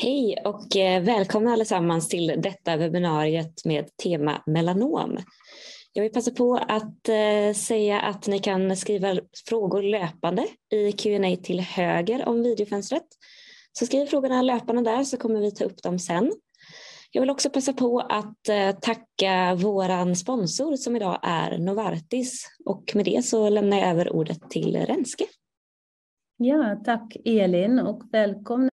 Hej och eh, välkomna allesammans till detta webbinariet med tema melanom. Jag vill passa på att eh, säga att ni kan skriva frågor löpande i Q&A till höger om videofönstret. Så skriv frågorna löpande där så kommer vi ta upp dem sen. Jag vill också passa på att eh, tacka våran sponsor som idag är Novartis och med det så lämnar jag över ordet till Renske. Ja, tack Elin och välkomna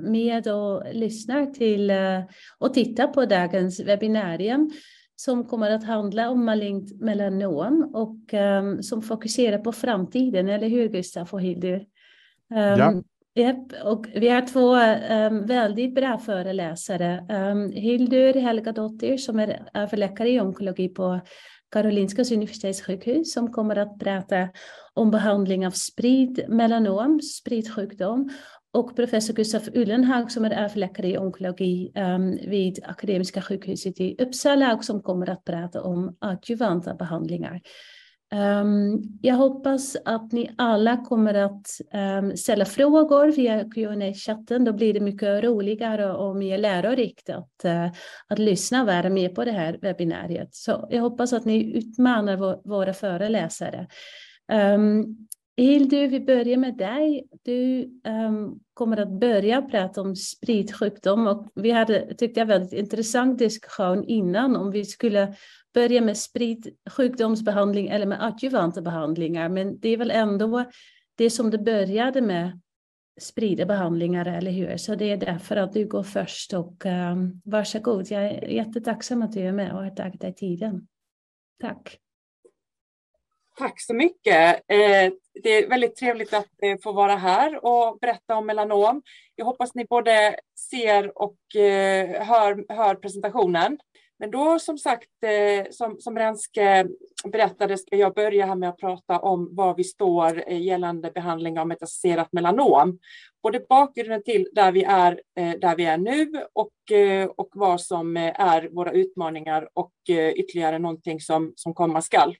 med och lyssnar till eh, och tittar på dagens webbinarium som kommer att handla om malignt melanom och um, som fokuserar på framtiden, eller hur Gustaf och Hildur? Um, ja. Yep, och vi har två um, väldigt bra föreläsare. Um, Hildur Helgadottir som är överläkare i onkologi på Karolinska universitetssjukhus som kommer att prata om behandling av sprid melanom, spridsjukdom och professor Gustaf Ullenhag som är överläkare i onkologi um, vid Akademiska sjukhuset i Uppsala och som kommer att prata om adjuvanta behandlingar. Um, jag hoppas att ni alla kommer att um, ställa frågor via qa chatten Då blir det mycket roligare och mer lärorikt att, uh, att lyssna och vara med på det här webbinariet. Så jag hoppas att ni utmanar våra föreläsare. Um, Hildur, vi börjar med dig. Du um, kommer att börja prata om spridsjukdom och vi hade, tyckte jag, väldigt intressant diskussion innan om vi skulle börja med spridsjukdomsbehandling eller med adjuvanta behandlingar. Men det är väl ändå det som det började med sprida behandlingar, eller hur? Så det är därför att du går först och um, varsågod. Jag är jättetacksam att du är med och har tagit dig tiden. Tack. Tack så mycket. Eh, det är väldigt trevligt att eh, få vara här och berätta om melanom. Jag hoppas ni både ser och eh, hör, hör presentationen. Men då som sagt, som, som Renske berättade, ska jag börja här med att prata om var vi står gällande behandling av metastaserat melanom. Både bakgrunden till där vi är, där vi är nu och, och vad som är våra utmaningar och ytterligare någonting som, som komma skall.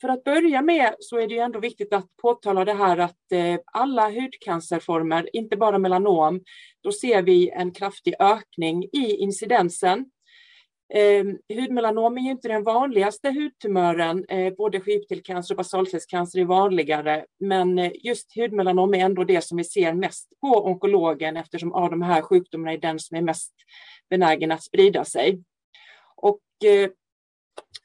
För att börja med så är det ju ändå viktigt att påtala det här att eh, alla hudcancerformer, inte bara melanom, då ser vi en kraftig ökning i incidensen. Eh, hudmelanom är ju inte den vanligaste hudtumören, eh, både skivtelcancer och basalcellscancer är vanligare, men eh, just hudmelanom är ändå det som vi ser mest på onkologen eftersom av de här sjukdomarna är den som är mest benägen att sprida sig. Och eh,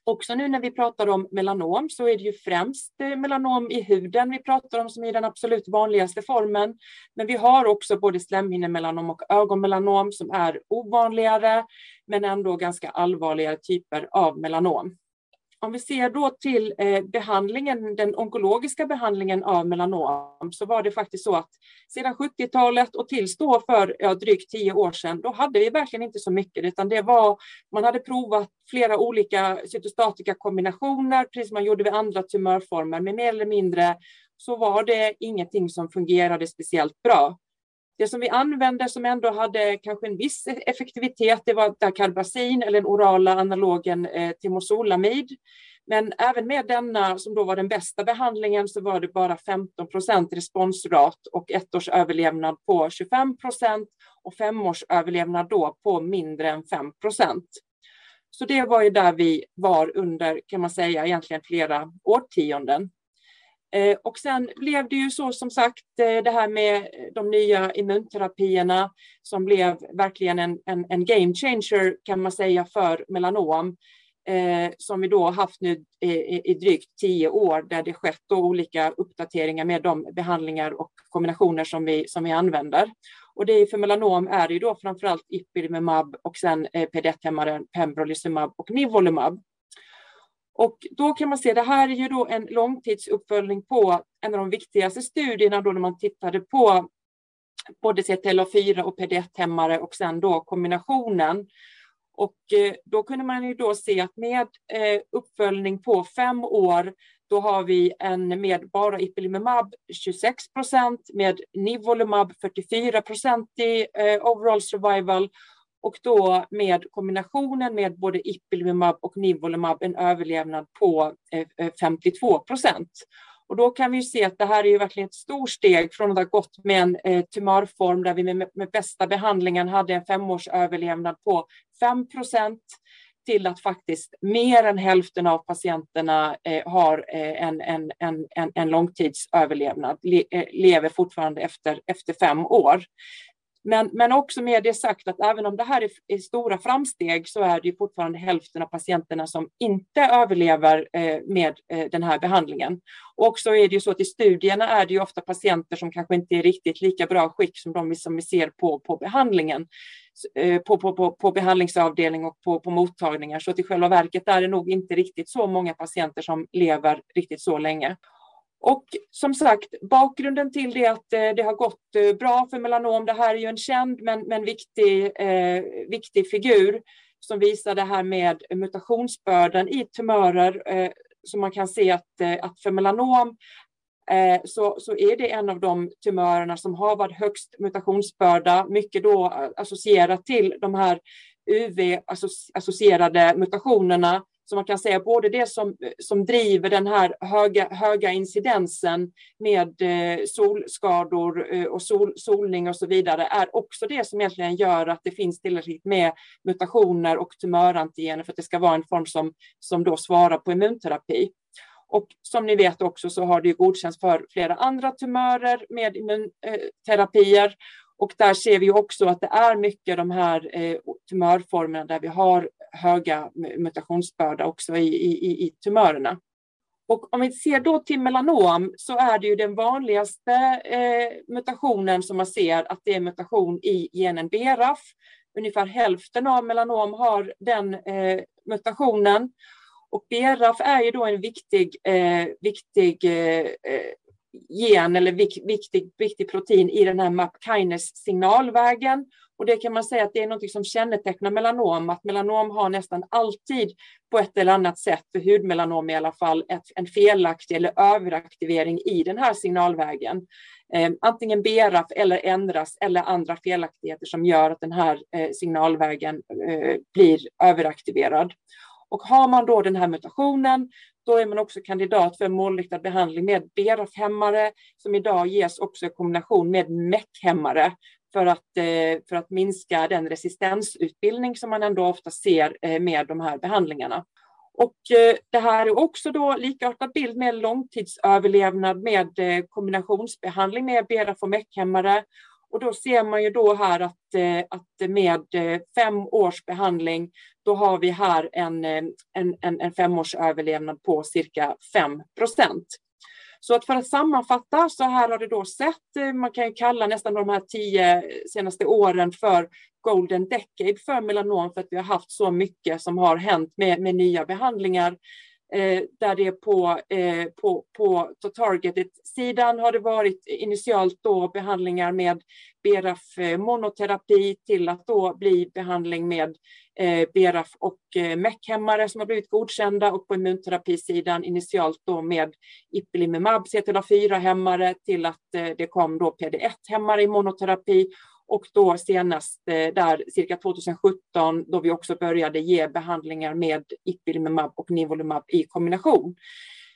Också nu när vi pratar om melanom så är det ju främst eh, melanom i huden vi pratar om som är den absolut vanligaste formen. Men vi har också både slemhinnemelanom och ögonmelanom som är ovanligare men ändå ganska allvarliga typer av melanom. Om vi ser då till eh, behandlingen, den onkologiska behandlingen av melanom, så var det faktiskt så att sedan 70-talet och tills då för ja, drygt tio år sedan, då hade vi verkligen inte så mycket, utan det var, man hade provat flera olika cytostatika kombinationer, precis som man gjorde vid andra tumörformer, men mer eller mindre så var det ingenting som fungerade speciellt bra. Det som vi använde som ändå hade kanske en viss effektivitet, det var dacarbazin eller den orala analogen eh, timosolamid. Men även med denna, som då var den bästa behandlingen, så var det bara 15 procent responsrat och ett års överlevnad på 25 procent och fem års överlevnad då på mindre än 5 procent. Så det var ju där vi var under, kan man säga, egentligen flera årtionden. Eh, och sen blev det ju så som sagt eh, det här med de nya immunterapierna som blev verkligen en, en, en game changer kan man säga för melanom. Eh, som vi då haft nu i, i drygt tio år där det skett olika uppdateringar med de behandlingar och kombinationer som vi, som vi använder. Och det är för melanom är det ju då framförallt ipilimumab och sen eh, PD1-hämmaren pembrolizumab och nivolumab. Och då kan man se, det här är ju då en långtidsuppföljning på en av de viktigaste studierna då när man tittade på både CTLA4 och PD1-hämmare och sen då kombinationen. Och eh, då kunde man ju då se att med eh, uppföljning på fem år, då har vi en med bara ipilimumab 26 procent, med nivolumab 44 procent i eh, overall survival och då med kombinationen med både ipilimumab och nivolumab en överlevnad på 52 procent. Och då kan vi se att det här är ju verkligen ett stort steg från att ha gått med en eh, tumörform där vi med, med bästa behandlingen hade en femårsöverlevnad på 5 procent till att faktiskt mer än hälften av patienterna eh, har en, en, en, en, en långtidsöverlevnad, le, lever fortfarande efter, efter fem år. Men, men också med det sagt att även om det här är, är, stora framsteg så är det fortfarande hälften av patienterna som inte överlever eh, med eh, den här behandlingen. Och så är det ju så att i studierna är det ju ofta patienter som kanske inte är riktigt lika bra skick som de som vi ser på, på behandlingen. Eh, på, på, på, på behandlingsavdelning och på, på mottagningar. Så att i själva verket är det nog inte riktigt så många patienter som lever riktigt så länge. Och som sagt, bakgrunden till det att eh, det har gått eh, bra för melanom, det här är ju en känd men, men viktig, eh, viktig figur som visar det här med mutationsbördan i tumörer. Eh, så man kan se att, eh, att för melanom eh, så, så är det en av de tumörerna som har varit högst mutationsbörda, mycket då associerat till de här UV-associerade mutationerna så man kan säga både det som, som driver den här höga, höga incidensen med eh, solskador eh, och sol, solning och så vidare är också det som egentligen gör att det finns tillräckligt med mutationer och tumörantigener för att det ska vara en form som, som då svarar på immunterapi. Och som ni vet också så har det godkänts för flera andra tumörer med immunterapier och där ser vi också att det är mycket de här eh, tumörformerna där vi har höga mutationsbörda också i, i, i tumörerna. Och om vi ser då till melanom så är det ju den vanligaste eh, mutationen som man ser att det är mutation i genen BRAF. Ungefär hälften av melanom har den eh, mutationen. Och BRAF är ju då en viktig, eh, viktig eh, eh gen eller viktig, viktig protein i den här MAP kinase signalvägen. Och det kan man säga att det är något som kännetecknar melanom, att melanom har nästan alltid på ett eller annat sätt, för hudmelanom i alla fall, ett, en felaktig eller överaktivering i den här signalvägen. Eh, antingen BRAF eller ändras eller andra felaktigheter som gör att den här eh, signalvägen eh, blir överaktiverad. Och har man då den här mutationen då är man också kandidat för målriktad behandling med BRAF-hämmare som idag ges också i kombination med MEC-hämmare för att, eh, för att minska den resistensutbildning som man ändå ofta ser eh, med de här behandlingarna. Och eh, det här är också då likartad bild med långtidsöverlevnad med kombinationsbehandling med BRAF och MEC-hämmare. Och då ser man ju då här att, eh, att med eh, fem års behandling, då har vi här en, eh, en, en, en femårsöverlevnad på cirka 5 procent. Så att för att sammanfatta så här har det då sett, man kan ju kalla nästan de här tio senaste åren för golden decade för melanom för att vi har haft så mycket som har hänt med, med nya behandlingar. Eh, där det på, eh, på, på targeted-sidan har det varit initialt då behandlingar med BRAF eh, monoterapi till att då bli behandling med eh, BRAF och eh, MEC-hämmare som har blivit godkända och på immunterapisidan initialt då med ipilimumab, CTLA4-hämmare till att eh, det kom då PD1-hämmare i monoterapi och då senast eh, där cirka 2017 då vi också började ge behandlingar med ipilimumab och nivolumab i kombination.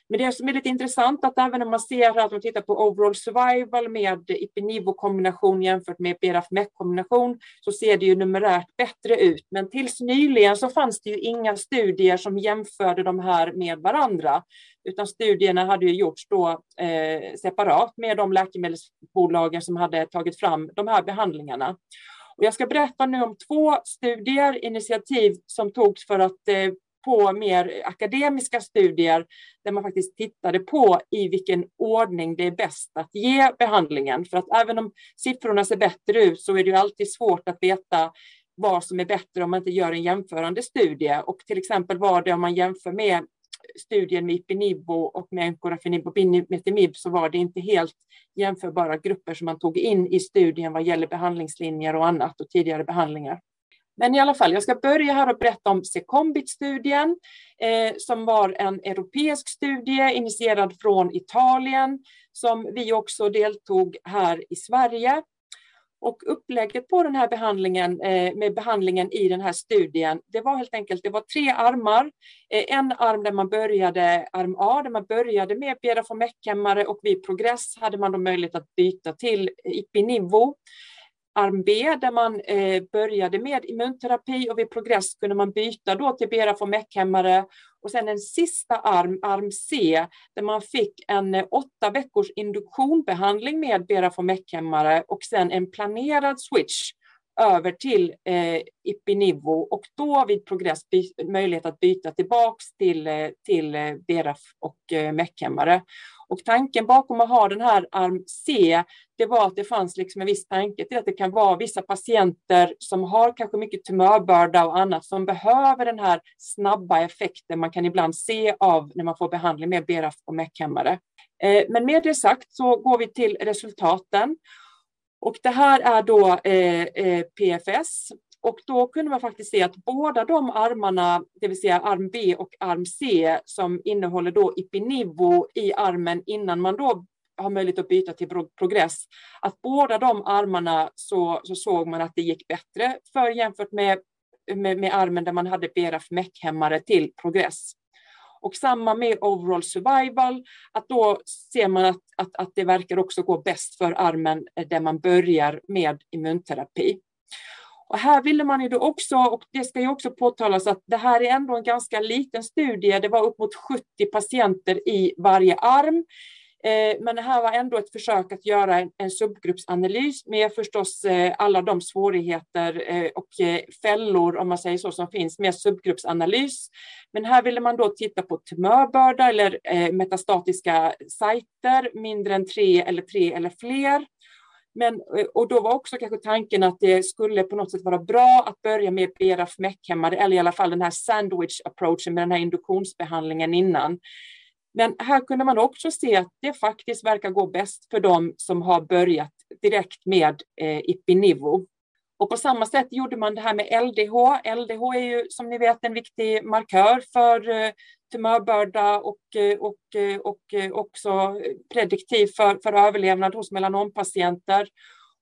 Men det som är lite intressant att även om man ser att man tittar på overall survival med Ipinivo-kombination jämfört med BRAF-MEC-kombination så ser det ju numerärt bättre ut. Men tills nyligen så fanns det ju inga studier som jämförde de här med varandra, utan studierna hade ju gjorts då eh, separat med de läkemedelsbolagen som hade tagit fram de här behandlingarna. Och jag ska berätta nu om två studier, initiativ som togs för att eh, på mer akademiska studier där man faktiskt tittade på i vilken ordning det är bäst att ge behandlingen. För att även om siffrorna ser bättre ut så är det ju alltid svårt att veta vad som är bättre om man inte gör en jämförande studie. Och till exempel var det om man jämför med studien med Ipinibo och med Encorafenib och Metimib så var det inte helt jämförbara grupper som man tog in i studien vad gäller behandlingslinjer och annat och tidigare behandlingar. Men i alla fall, jag ska börja här och berätta om Secombit-studien eh, som var en europeisk studie initierad från Italien som vi också deltog här i Sverige. Och upplägget på den här behandlingen eh, med behandlingen i den här studien, det var helt enkelt, det var tre armar. Eh, en arm där man började, arm A, där man började med Berafomec-hämmare och vid progress hade man då möjlighet att byta till Ipinivo arm B där man eh, började med immunterapi och vid progress kunde man byta då till Berafomec-hämmare och sen en sista arm, arm C, där man fick en eh, åtta veckors induktionbehandling med Berafomec-hämmare och sen en planerad switch över till eh, Ipinivo och då vid progress möjlighet att byta tillbaks till, eh, till eh, Beraf och eh, Meckhämmare. Och tanken bakom att ha den här arm C, det var att det fanns liksom en viss tanke till att det kan vara vissa patienter som har kanske mycket tumörbörda och annat som behöver den här snabba effekten man kan ibland se av när man får behandling med BRAF och MEC-hämmare. Eh, men med det sagt så går vi till resultaten. Och det här är då eh, eh, PFS och då kunde man faktiskt se att båda de armarna, det vill säga arm B och arm C, som innehåller då Ipinivo i armen innan man då har möjlighet att byta till progress, att båda de armarna så, så såg man att det gick bättre för jämfört med, med, med armen där man hade BRAF Meck-hämmare till progress. Och samma med overall survival, att då ser man att, att, att det verkar också gå bäst för armen där man börjar med immunterapi. Och här ville man ju då också, och det ska ju också påtalas att det här är ändå en ganska liten studie, det var upp mot 70 patienter i varje arm. Eh, men det här var ändå ett försök att göra en, subgruppsanalys med förstås eh, alla de svårigheter eh, och fällor, om man säger så, som finns med subgruppsanalys. Men här ville man då titta på tumörbörda eller metastatiska sajter, mindre än tre eller tre eller fler. Men, eh, och då var också kanske tanken att det skulle på något sätt vara bra att börja med BRAF MEC-hämmare, eller i alla fall den här sandwich approachen med den här induktionsbehandlingen innan. Men här kunde man också se att det faktiskt verkar gå bäst för dem som har börjat direkt med eh, Ipinivo. Och på samma sätt gjorde man det här med LDH. LDH är ju som ni vet en viktig markör för eh, tumörbörda och, eh, och, eh, och också prediktiv för, för överlevnad hos melanompatienter.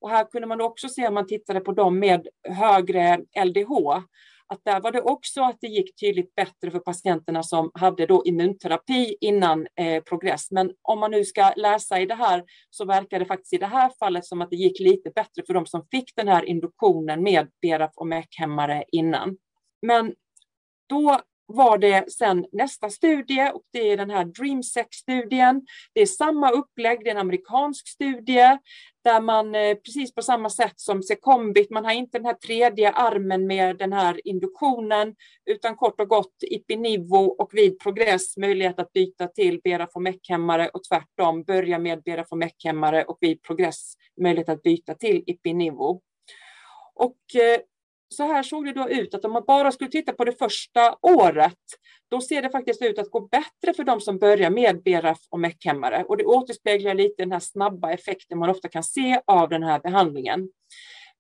Och här kunde man också se om man tittade på dem med högre LDH att där var det också att det gick tydligt bättre för patienterna som hade då immunterapi innan eh, progress. Men om man nu ska läsa i det här så verkar det faktiskt i det här fallet som att det gick lite bättre för de som fick den här induktionen med BRAF och MEC-hämmare innan. Men då var det sen nästa studie och det är den här DreamSex-studien. Det är samma upplägg, det är en amerikansk studie där man eh, precis på samma sätt som Secombit, man har inte den här tredje armen med den här induktionen utan kort och gott Ipinivo och vid progress möjlighet att byta till Beraformec-hämmare och tvärtom börja med Beraformec-hämmare och vid progress möjlighet att byta till Ipinivo. Och eh, så här såg det då ut att om man bara skulle titta på det första året, då ser det faktiskt ut att gå bättre för de som börjar med BRF och MEC-hämmare. Och det återspeglar lite den här snabba effekten man ofta kan se av den här behandlingen.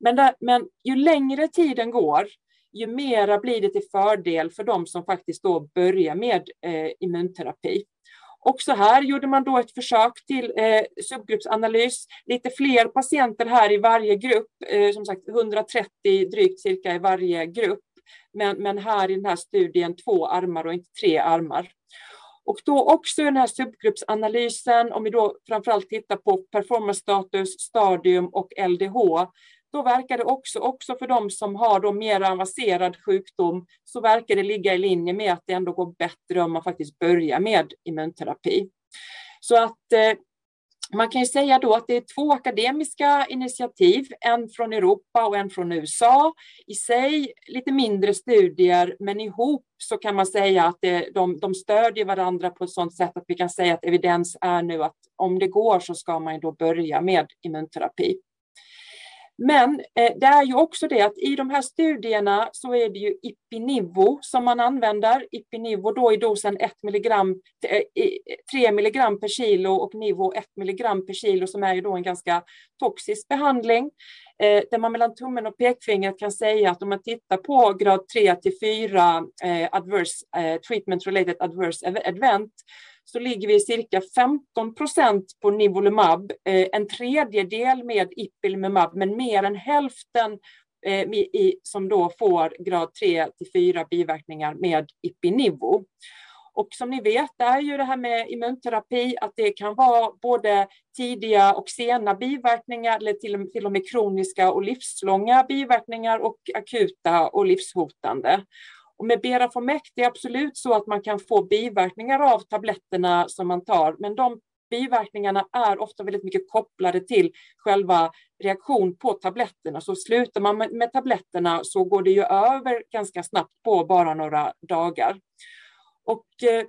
Men, där, men ju längre tiden går, ju mera blir det till fördel för de som faktiskt då börjar med eh, immunterapi. Också här gjorde man då ett försök till eh, subgruppsanalys. Lite fler patienter här i varje grupp, eh, som sagt 130 drygt cirka i varje grupp. Men, men här i den här studien två armar och inte tre armar. Och då också den här subgruppsanalysen, om vi då framförallt tittar på performance status, stadium och LDH, då verkar det också, också för de som har då mer avancerad sjukdom, så verkar det ligga i linje med att det ändå går bättre om man faktiskt börjar med immunterapi. Så att eh, man kan ju säga då att det är två akademiska initiativ, en från Europa och en från USA. I sig lite mindre studier, men ihop så kan man säga att det, de, de stödjer varandra på ett sådant sätt att vi kan säga att evidens är nu att om det går så ska man då börja med immunterapi. Men eh, det är ju också det att i de här studierna så är det ju Ipinivo som man använder. Ipinivo då i dosen 1 milligram, eh, 3 milligram per kilo och Nivo 1 milligram per kilo som är ju då en ganska toxisk behandling. Eh, där man mellan tummen och pekfingret kan säga att om man tittar på grad 3 till 4 eh, adverse, eh, treatment related adverse event så ligger vi cirka 15 procent på Nivolumab, eh, en tredjedel med Ipilimumab, men mer än hälften eh, som då får grad 3 till 4 biverkningar med Ipinivo. Och som ni vet är ju det här med immunterapi att det kan vara både tidiga och sena biverkningar eller till, till och med kroniska och livslånga biverkningar och akuta och livshotande. Och med Berafomec det är absolut så att man kan få biverkningar av tabletterna som man tar, men de biverkningarna är ofta väldigt mycket kopplade till själva reaktion på tabletterna. Så slutar man med, tabletterna så går det ju över ganska snabbt på bara några dagar. Och eh,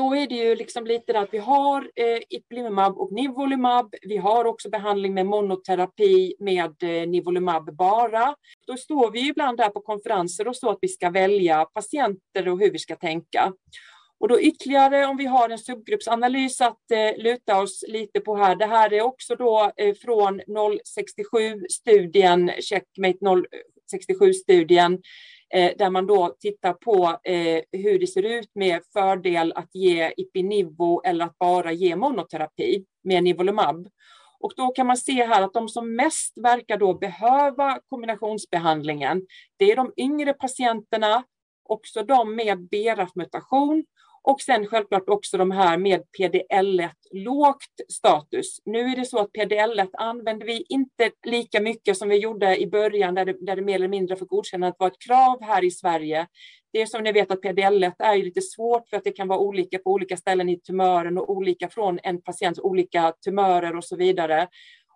då är det ju liksom lite att vi har eh, Ipilimumab och Nivolumab. Vi har också behandling med monoterapi med eh, Nivolumab bara. Då står vi ibland där på konferenser och så att vi ska välja patienter och hur vi ska tänka. Och då ytterligare om vi har en subgruppsanalys att eh, luta oss lite på här. Det här är också då eh, från 067-studien, Checkmate 067-studien Eh, där man då tittar på eh, hur det ser ut med fördel att ge Ipinivo eller att bara ge monoterapi med Nivolumab. Och då kan man se här att de som mest verkar då behöva kombinationsbehandlingen, det är de yngre patienterna, också de med BRAF-mutation och sen självklart också de här med PDL1 lågt status. Nu är det så att PDL1 använder vi inte lika mycket som vi gjorde i början där det, där det mer eller mindre för godkännande var ett krav här i Sverige. Det är som ni vet att PDL1 är lite svårt för att det kan vara olika på olika ställen i tumören och olika från en patients olika tumörer och så vidare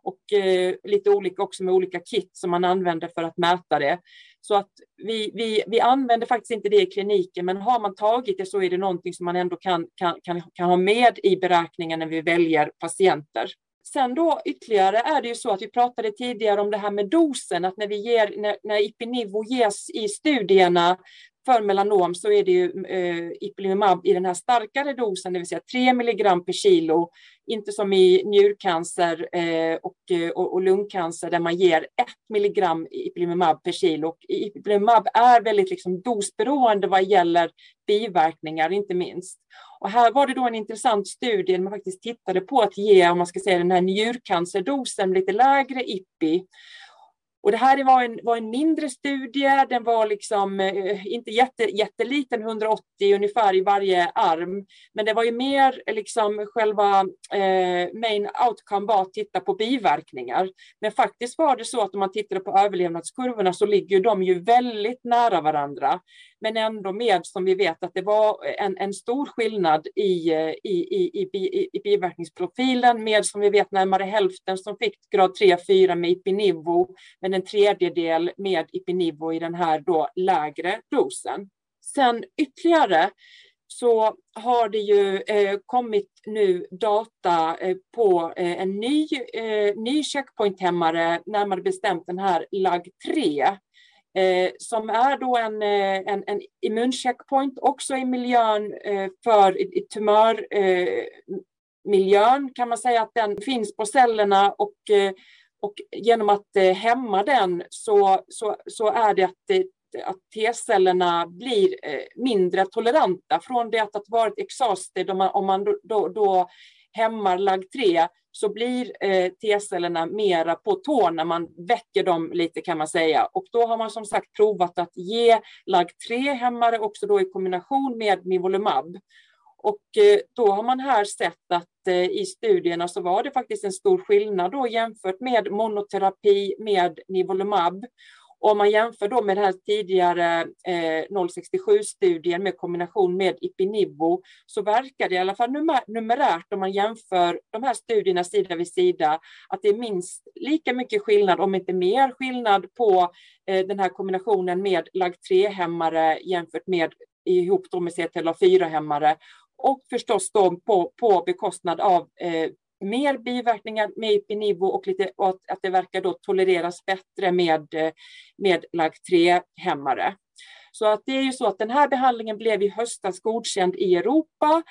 och eh, lite olika också med olika kit som man använder för att mäta det. Så att vi, vi, vi använder faktiskt inte det i kliniken, men har man tagit det så är det någonting som man ändå kan, kan, kan, kan ha med i beräkningen när vi väljer patienter. Sen då ytterligare är det ju så att vi pratade tidigare om det här med dosen, att när vi ger, när, när Ipinivo ges i studierna för melanom så är det ju eh, ipilimumab i den här starkare dosen, det vill säga 3 milligram per kilo, inte som i njurcancer eh, och, och, och, lungcancer där man ger 1 milligram ipilimumab per kilo. Och ipilimumab är väldigt liksom dosberoende vad gäller biverkningar, inte minst. Och här var det då en intressant studie där man faktiskt tittade på att ge, om man ska säga den här njurcancerdosen lite lägre IPI och det här var en, var en mindre studie, den var liksom eh, inte jätte, jätteliten, 180 ungefär i varje arm, men det var ju mer liksom själva eh, main outcome var att titta på biverkningar. Men faktiskt var det så att om man tittade på överlevnadskurvorna så ligger de ju väldigt nära varandra. Men ändå med, som vi vet, att det var en, en stor skillnad i, eh, i, i, i, i biverkningsprofilen med, som vi vet, närmare hälften som fick grad 3-4 med Ipinivo, men en tredjedel med Ipinivo i den här då lägre dosen. Sen ytterligare så har det ju eh, kommit nu data eh, på eh, en ny, eh, ny checkpointhämmare, närmare bestämt den här LAG3, eh, som är då en, eh, en, en immuncheckpoint också i miljön eh, för i, i tumörmiljön eh, kan man säga att den finns på cellerna och, eh, och genom att eh, hämma den så, så, så är det att eh, att T-cellerna blir eh, mindre toleranta från det att ha varit exhausted om man, om man då, då, då hämmar LAG3 så blir eh, T-cellerna mera på tå när man väcker dem lite kan man säga. Och då har man som sagt provat att ge LAG3-hämmare också då i kombination med Nivolumab. Och eh, då har man här sett att eh, i studierna så var det faktiskt en stor skillnad då jämfört med monoterapi med Nivolumab. Om man jämför då med den här tidigare eh, 067-studien med kombination med Ipinibo så verkar det i alla fall numerärt om man jämför de här studierna sida vid sida att det är minst lika mycket skillnad, om inte mer skillnad på den här kombinationen med LAG3-hämmare jämfört med ihop då med CTLA4-hämmare och förstås då på, på bekostnad av eh, mer biverkningar med Ipinivo och, lite, och att, att det verkar då tolereras bättre med, eh, med LAG3-hämmare. Så att det är ju så att den här behandlingen blev i höstas godkänd i Europa.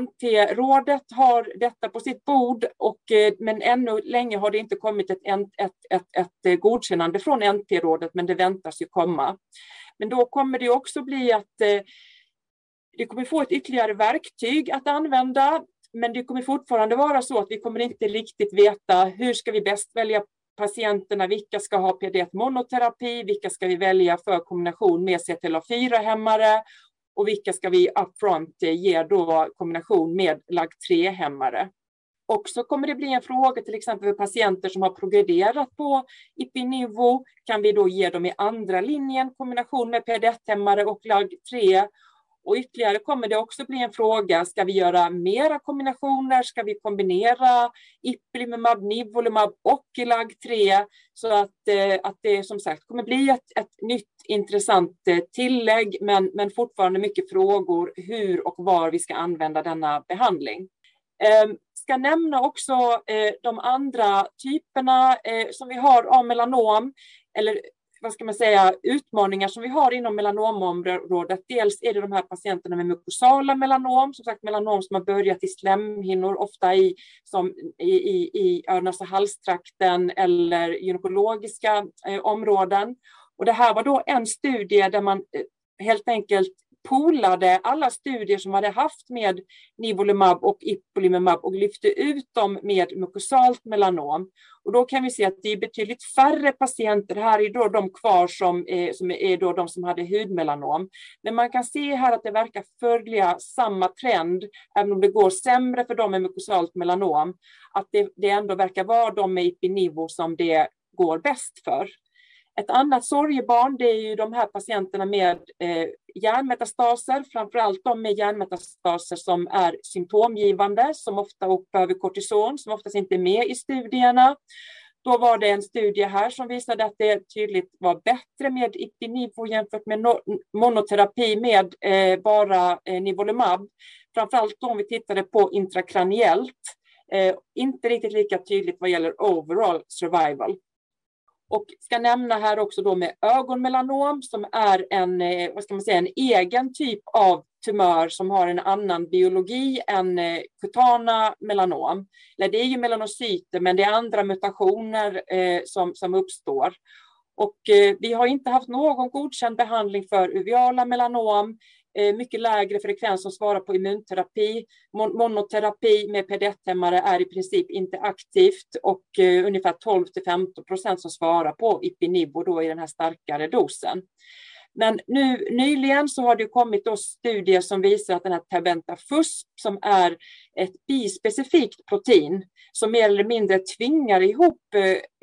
NT-rådet har detta på sitt bord, och, eh, men ännu länge har det inte kommit ett, ett, ett, ett eh, godkännande från NT-rådet, men det väntas ju komma. Men då kommer det också bli att eh, det kommer få ett ytterligare verktyg att använda, men det kommer fortfarande vara så att vi kommer inte riktigt veta hur ska vi bäst välja patienterna, vilka ska ha PD1 monoterapi, vilka ska vi välja för kombination med CTLA4-hämmare och vilka ska vi upfront ge då kombination med LAG3-hämmare. Och så kommer det bli en fråga till exempel för patienter som har progrederat på IPI-nivå, Kan vi då ge dem i andra linjen kombination med PD1-hämmare och LAG3? Och ytterligare kommer det också bli en fråga, ska vi göra mera kombinationer? Ska vi kombinera ipilimumab, nivolumab och LAG3? Så att, eh, att det som sagt kommer bli ett, ett nytt intressant eh, tillägg, men, men fortfarande mycket frågor hur och var vi ska använda denna behandling. Eh, ska nämna också eh, de andra typerna eh, som vi har av melanom, eller vad ska man säga, utmaningar som vi har inom melanomområdet. Dels är det de här patienterna med mukosala melanom, som sagt melanom som har börjat i slemhinnor, ofta i, som, i, i, i öronas och halstrakten eller gynekologiska eh, områden. Och det här var då en studie där man eh, helt enkelt polade alla studier som hade haft med nivolumab och ipilimumab och lyfte ut dem med mukosalt melanom. Och då kan vi se att det är betydligt färre patienter. Här är då de kvar som, är, som är då de som hade hudmelanom. Men man kan se här att det verkar följa samma trend, även om det går sämre för dem med mukosalt melanom, att det, det ändå verkar vara de med ipinivo som det går bäst för. Ett annat sorgebarn det är ju de här patienterna med eh, hjärnmetastaser, framförallt de med hjärnmetastaser som är symptomgivande, som ofta behöver kortison, som oftast inte är med i studierna. Då var det en studie här som visade att det tydligt var bättre med Ipinivo jämfört med no monoterapi med eh, bara eh, Nivolumab. Framförallt om vi tittade på intrakraniellt. Eh, inte riktigt lika tydligt vad gäller overall survival. Och ska nämna här också då med ögonmelanom som är en, eh, vad ska man säga, en egen typ av tumör som har en annan biologi än eh, kutana melanom. Det är ju melanocyter, men det är andra mutationer eh, som, som uppstår. Och vi har inte haft någon godkänd behandling för uveala melanom. Eh, mycket lägre frekvens som svarar på immunterapi. monoterapi med PD1-hämmare är i princip inte aktivt och eh, ungefär 12 till 15 procent som svarar på Ipinibo då i den här starkare dosen. Men nu nyligen så har det kommit då studier som visar att den här Tabenta FUSP som är ett bispecifikt protein som mer eller mindre tvingar ihop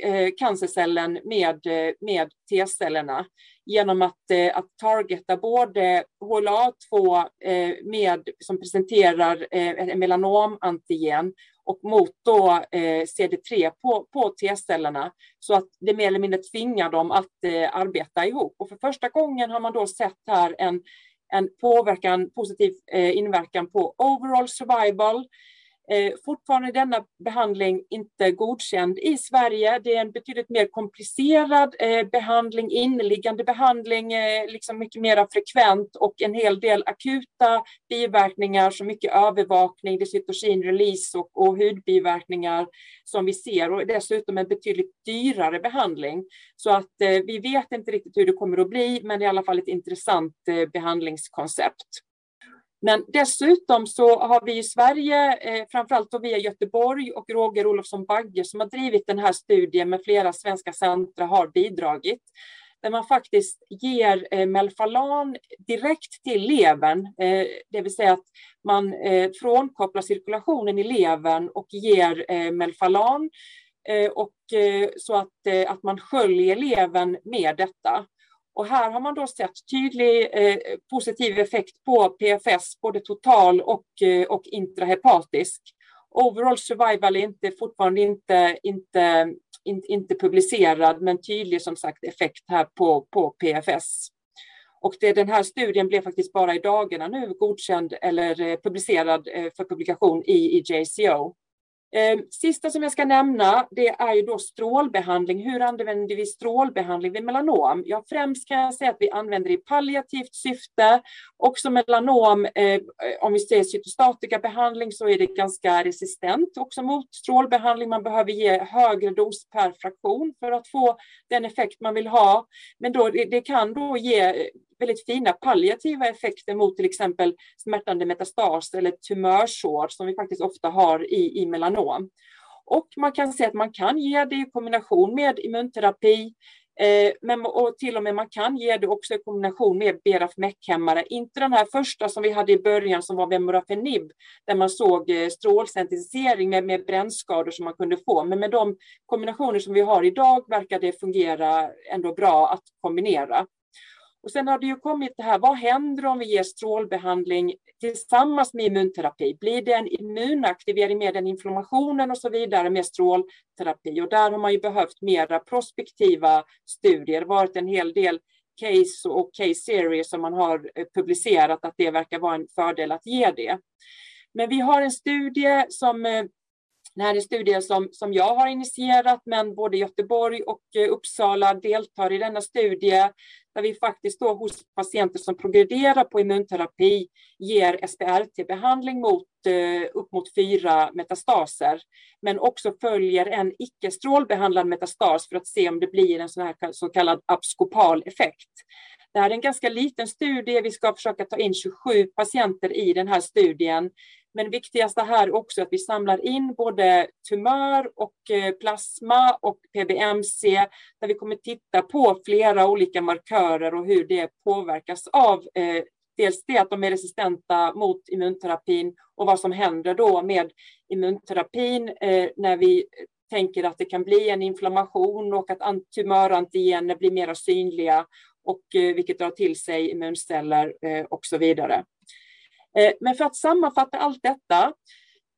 eh, cancercellen med, eh, med T-cellerna genom att, eh, att targeta både HLA2 eh, med, som presenterar eh, melanomantigen och mot då eh, CD3 på, på T-cellerna så att det mer eller mindre tvingar dem att eh, arbeta ihop. Och för första gången har man då sett här en, en påverkan, positiv eh, inverkan på overall survival Eh, fortfarande är denna behandling inte godkänd i Sverige. Det är en betydligt mer komplicerad eh, behandling, inneliggande behandling, eh, liksom mycket mer frekvent och en hel del akuta biverkningar som mycket övervakning, det cytokinrelease och, och hudbiverkningar som vi ser och dessutom en betydligt dyrare behandling. Så att eh, vi vet inte riktigt hur det kommer att bli, men det är i alla fall ett intressant eh, behandlingskoncept. Men dessutom så har vi i Sverige, eh, framförallt då via Göteborg och Roger Olofsson Bagge som har drivit den här studien med flera svenska centra har bidragit. Där man faktiskt ger eh, Melfalan direkt till levern, eh, det vill säga att man eh, frånkopplar cirkulationen i levern och ger eh, Melfalan eh, och, eh, så att, eh, att man sköljer levern med detta. Och här har man då sett tydlig eh, positiv effekt på PFS, både total och, eh, och intrahepatisk. Overall survival är inte, fortfarande inte, inte, in, inte publicerad, men tydlig som sagt effekt här på, på PFS. Och det, den här studien blev faktiskt bara i dagarna nu godkänd eller eh, publicerad eh, för publikation i, i JCO. Eh, sista som jag ska nämna, det är ju då strålbehandling. Hur använder vi strålbehandling vid melanom? Ja, främst kan jag säga att vi använder det i palliativt syfte. Också melanom, eh, om vi ser cytostatikabehandling så är det ganska resistent också mot strålbehandling. Man behöver ge högre dos per fraktion för att få den effekt man vill ha. Men då, det kan då ge väldigt fina palliativa effekter mot till exempel smärtande metastas eller tumörsår som vi faktiskt ofta har i, i melanom. Och man kan se att man kan ge det i kombination med immunterapi Eh, men, och till och med man kan ge det också i kombination med BRAF-MEK-hämmare. Inte den här första som vi hade i början som var Vemurafenib, där man såg eh, strålsensitisering med, med brännskador som man kunde få. Men med de kombinationer som vi har idag verkar det fungera ändå bra att kombinera. Och sen har det ju kommit det här, vad händer om vi ger strålbehandling tillsammans med immunterapi? Blir det en immunaktivering med den inflammationen och så vidare med strålterapi? Och där har man ju behövt mera prospektiva studier, det har varit en hel del case och case series som man har eh, publicerat att det verkar vara en fördel att ge det. Men vi har en studie som eh, det här är studier som, som jag har initierat, men både Göteborg och eh, Uppsala deltar i denna studie, där vi faktiskt då hos patienter som progrederar på immunterapi ger SPRT-behandling mot eh, upp mot fyra metastaser, men också följer en icke strålbehandlad metastas för att se om det blir en sån här så kallad abskopal effekt. Det här är en ganska liten studie. Vi ska försöka ta in 27 patienter i den här studien. Men viktigast här är också att vi samlar in både tumör och eh, plasma och PBMC, där vi kommer titta på flera olika markörer och hur det påverkas av eh, dels det att de är resistenta mot immunterapin och vad som händer då med immunterapin eh, när vi tänker att det kan bli en inflammation och att tumörantigener blir mer synliga och eh, vilket drar till sig immunceller eh, och så vidare. Eh, men för att sammanfatta allt detta.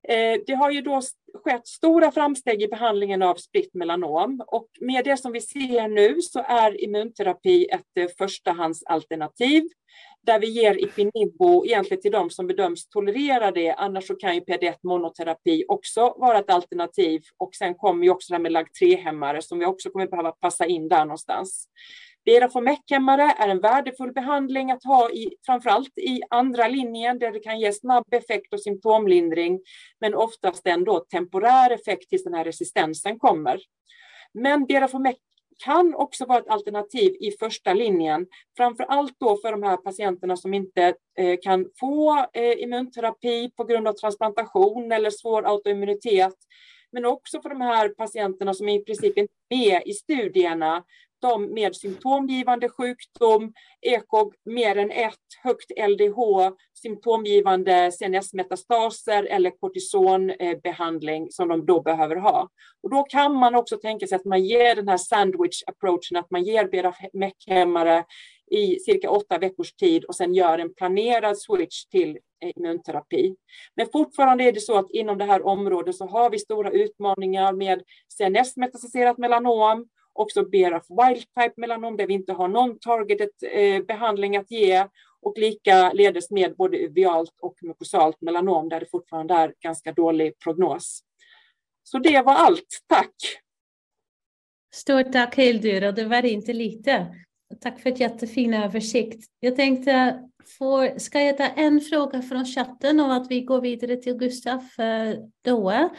Eh, det har ju då skett stora framsteg i behandlingen av spritt melanom och med det som vi ser nu så är immunterapi ett eh, förstahandsalternativ där vi ger Ipinibo egentligen till de som bedöms tolerera det. Annars så kan ju PD1 monoterapi också vara ett alternativ och sen kommer ju också det här med LAG3-hämmare som vi också kommer behöva passa in där någonstans. BRAF-MEK-hämmare är en värdefull behandling att ha i, framförallt i andra linjen där det kan ge snabb effekt och symptomlindring, men oftast ändå temporär effekt tills den här resistensen kommer. Men BRAF-MEK kan också vara ett alternativ i första linjen, framför allt då för de här patienterna som inte eh, kan få eh, immunterapi på grund av transplantation eller svår autoimmunitet, men också för de här patienterna som i princip inte är med i studierna de med symptomgivande sjukdom, EKOG mer än ett, högt LDH, symptomgivande CNS-metastaser eller kortisonbehandling som de då behöver ha. Och då kan man också tänka sig att man ger den här sandwich-approachen, att man ger BRAF-hämmare i cirka åtta veckors tid och sen gör en planerad switch till eh, immunterapi. Men fortfarande är det så att inom det här området så har vi stora utmaningar med CNS-metastaserat melanom också BRAF wild-type melanom där vi inte har någon targeted eh, behandling att ge och likaledes med både uvealt och mukosalt melanom där det fortfarande är ganska dålig prognos. Så det var allt. Tack! Stort tack Hildur och det var inte lite. Tack för ett jättefin översikt. Jag tänkte, får, ska jag ta en fråga från chatten och att vi går vidare till Gustaf eh, då? Mm.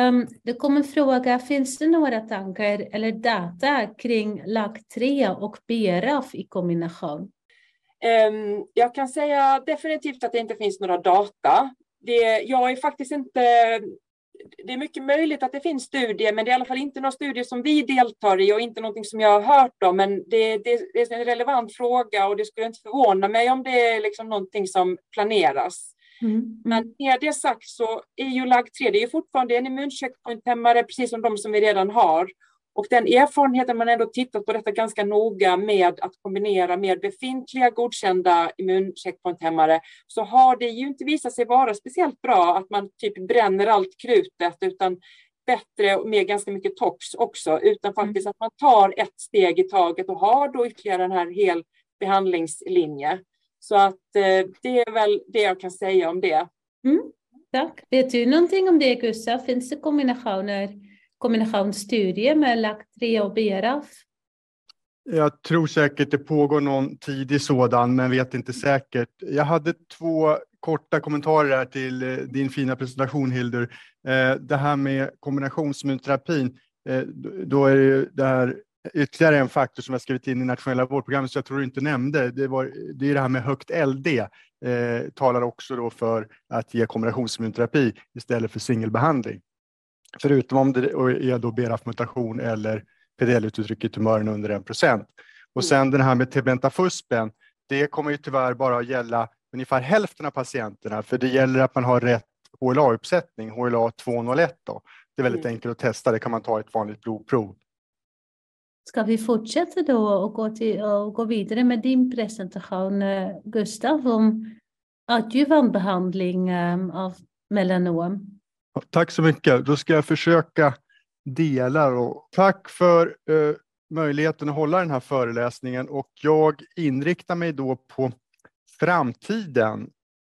Um, det kom en fråga, finns det några tankar eller data kring LAG3 och BRAF i kombination? Um, jag kan säga definitivt att det inte finns några data. Det, jag är faktiskt inte det är mycket möjligt att det finns studier, men det är i alla fall inte några studier som vi deltar i och inte någonting som jag har hört om. Men det, det, det är en relevant fråga och det skulle inte förvåna mig om det är liksom någonting som planeras. Mm. Men med det sagt så är ju LAG3 det är fortfarande en immuncheckpointhämmare, precis som de som vi redan har. Och den erfarenheten man ändå tittat på detta ganska noga med att kombinera med befintliga godkända immuncheckpointhämmare så har det ju inte visat sig vara speciellt bra att man typ bränner allt krutet utan bättre med ganska mycket tox också utan mm. faktiskt att man tar ett steg i taget och har då ytterligare en här hel behandlingslinje. Så att eh, det är väl det jag kan säga om det. Mm, tack. Vet du någonting om det Gustav? Finns det kombinationer kombinationsstudie med LAC3 och BRAF? Jag tror säkert det pågår någon tidig sådan, men vet inte säkert. Jag hade två korta kommentarer till eh, din fina presentation, Hildur. Eh, det här med kombinationsimmunterapin, eh, då är det, det här ytterligare en faktor som jag skrivit in i nationella vårdprogrammet så jag tror du inte nämnde. Det, var, det är det här med högt LD. Eh, talar också då för att ge kombinationsimmunterapi istället för singelbehandling. Förutom om det är då BRAF-mutation eller PDL-uttryck i tumören under 1 procent. Och sen den här med tebentafuspen, det kommer ju tyvärr bara att gälla ungefär hälften av patienterna, för det gäller att man har rätt HLA-uppsättning, HLA 201. Då. Det är väldigt mm. enkelt att testa, det kan man ta ett vanligt blodprov. Ska vi fortsätta då och gå, till, och gå vidare med din presentation, eh, Gustav, om adjuvantbehandling eh, av melanom? Tack så mycket. Då ska jag försöka dela. Då. tack för eh, möjligheten att hålla den här föreläsningen och jag inriktar mig då på framtiden.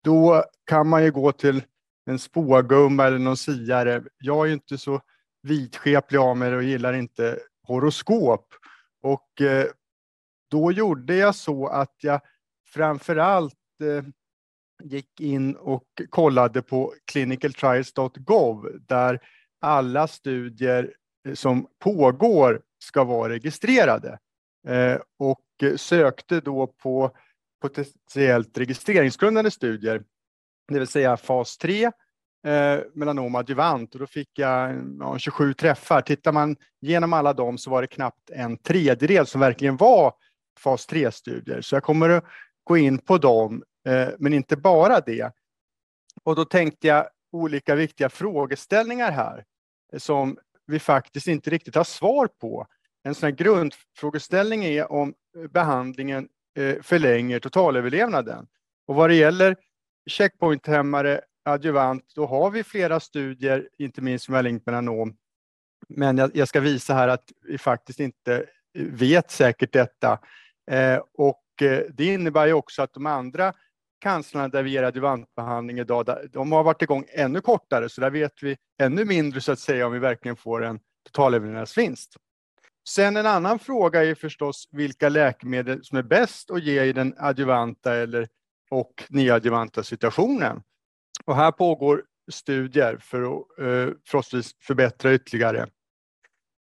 Då kan man ju gå till en spågumma eller någon siare. Jag är ju inte så vidskeplig av mig och gillar inte horoskop. Och eh, då gjorde jag så att jag framför allt eh, gick in och kollade på clinicaltrials.gov där alla studier eh, som pågår ska vara registrerade eh, och sökte då på potentiellt registreringsgrundande studier, det vill säga fas 3, eh, melanom adjuvant och då fick jag ja, 27 träffar. Tittar man genom alla dem så var det knappt en tredjedel som verkligen var fas 3-studier. Så jag kommer att gå in på dem, Eh, men inte bara det. Och då tänkte jag olika viktiga frågeställningar här eh, som vi faktiskt inte riktigt har svar på. En sån här grundfrågeställning är om eh, behandlingen förlänger totalöverlevnaden. Och vad det gäller checkpointhämmare, adjuvant, då har vi flera studier, inte minst med Link melanom. Men jag, jag, ska visa här att vi faktiskt inte vet säkert detta. Eh, och det innebär ju också att de andra cancerna där vi ger adjuvantbehandling idag, de har varit igång ännu kortare, så där vet vi ännu mindre så att säga om vi verkligen får en totalöverlevnadsvinst. Sen en annan fråga är förstås vilka läkemedel som är bäst att ge i den adjuvanta eller och nyadjuvanta situationen. Och här pågår studier för att eh, förhoppningsvis förbättra ytterligare.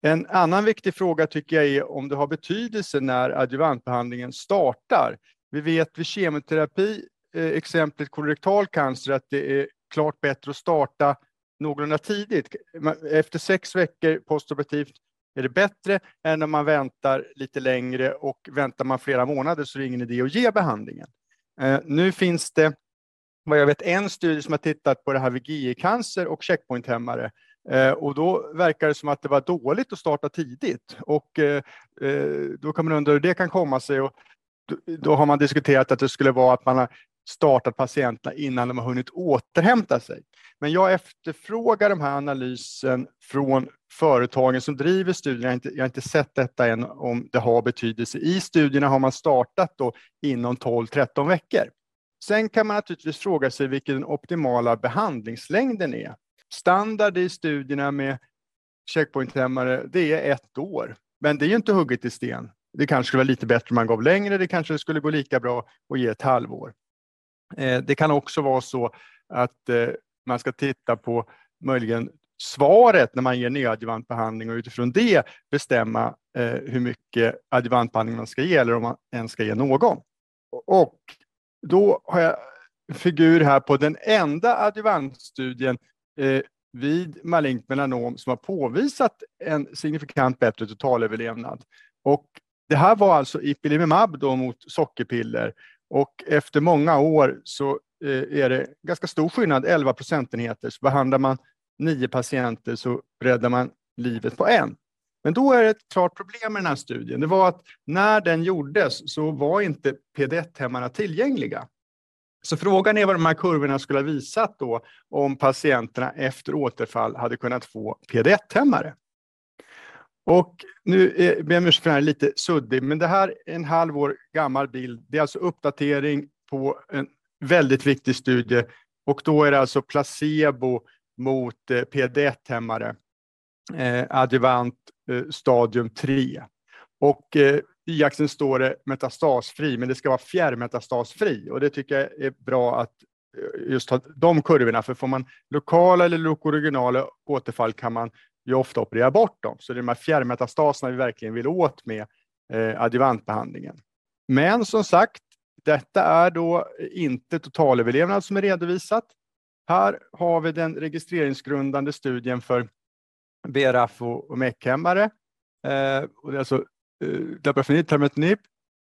En annan viktig fråga tycker jag är om det har betydelse när adjuvantbehandlingen startar. Vi vet vid kemoterapi, Eh, exemplet kolorektal cancer, att det är klart bättre att starta någorlunda tidigt. Efter sex veckor postoperativt är det bättre än om man väntar lite längre och väntar man flera månader så är det ingen idé att ge behandlingen. Eh, nu finns det, vad jag vet, en studie som har tittat på det här vid GI-cancer och checkpointhämmare eh, och då verkar det som att det var dåligt att starta tidigt och då kan man undra hur det kan komma sig. Och då har man diskuterat att det skulle vara att man har startat patienterna innan de har hunnit återhämta sig. Men jag efterfrågar den här analysen från företagen som driver studierna. Jag har, inte, jag har inte sett detta än om det har betydelse. I studierna har man startat då inom 12-13 veckor. Sen kan man naturligtvis fråga sig vilken den optimala behandlingslängden är. Standard i studierna med checkpointhämmare, det är ett år. Men det är ju inte hugget i sten. Det kanske skulle vara lite bättre om man gav längre. Det kanske skulle gå lika bra att ge ett halvår. Eh, det kan också vara så att eh, man ska titta på möjligen svaret när man ger neoadjuvantbehandling och utifrån det bestämma eh, hur mycket adjuvantbehandling man ska ge eller om man ens ska ge någon. Och då har jag en figur här på den enda adjuvantstudien vid malignt melanom som har påvisat en signifikant bättre totalöverlevnad. Och det här var alltså ipilimumab då mot sockerpiller och efter många år så eh, är det ganska stor skillnad, 11 procentenheter. Så behandlar man nio patienter så räddar man livet på en. Men då är det ett klart problem med den här studien. Det var att när den gjordes så var inte PD1-hämmarna tillgängliga. Så frågan är vad de här kurvorna skulle ha visat då om patienterna efter återfall hade kunnat få PD1-hämmare. Och nu ber jag om ursäkt för den här lite suddig, men det här är en halv år gammal bild. Det är alltså uppdatering på en väldigt viktig studie och då är det alltså placebo mot eh, PD1-hämmare, eh, adjuvant eh, stadium 3. Och eh, i axeln står det metastasfri, men det ska vara fjärrmetastasfri och det tycker jag är bra att eh, just ha de kurvorna, för får man lokala eller lokoregionala återfall kan man ju ofta opererar bort dem. Så det är de här fjärrmetastaserna vi verkligen vill åt med eh, adjuvantbehandlingen. Men som sagt, detta är då inte totalöverlevnad som är redovisat. Här har vi den registreringsgrundande studien för BRAF och MEK-hämmare. Eh, och det är alltså eh, Dabrafenib, Termetinib,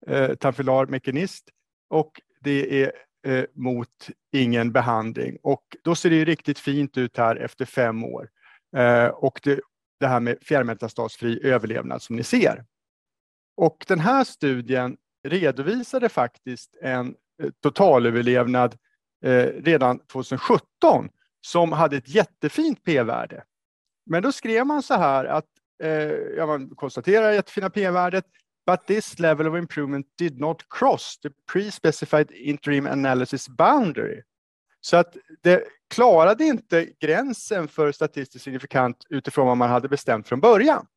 eh, Tamfilar, Mekanist och det är eh, mot ingen behandling. Och då ser det ju riktigt fint ut här efter fem år. Eh, och det, det här med fjärrmetastasfri överlevnad som ni ser. Och den här studien redovisade faktiskt en eh, totalöverlevnad eh, redan 2017 som hade ett jättefint p-värde. Men då skrev man så här att eh, ja, man konstaterar jättefina p-värdet but this level of improvement did not cross the pre-specified interim analysis boundary. Så att det klarade inte gränsen för statistiskt signifikant utifrån vad man hade bestämt från början.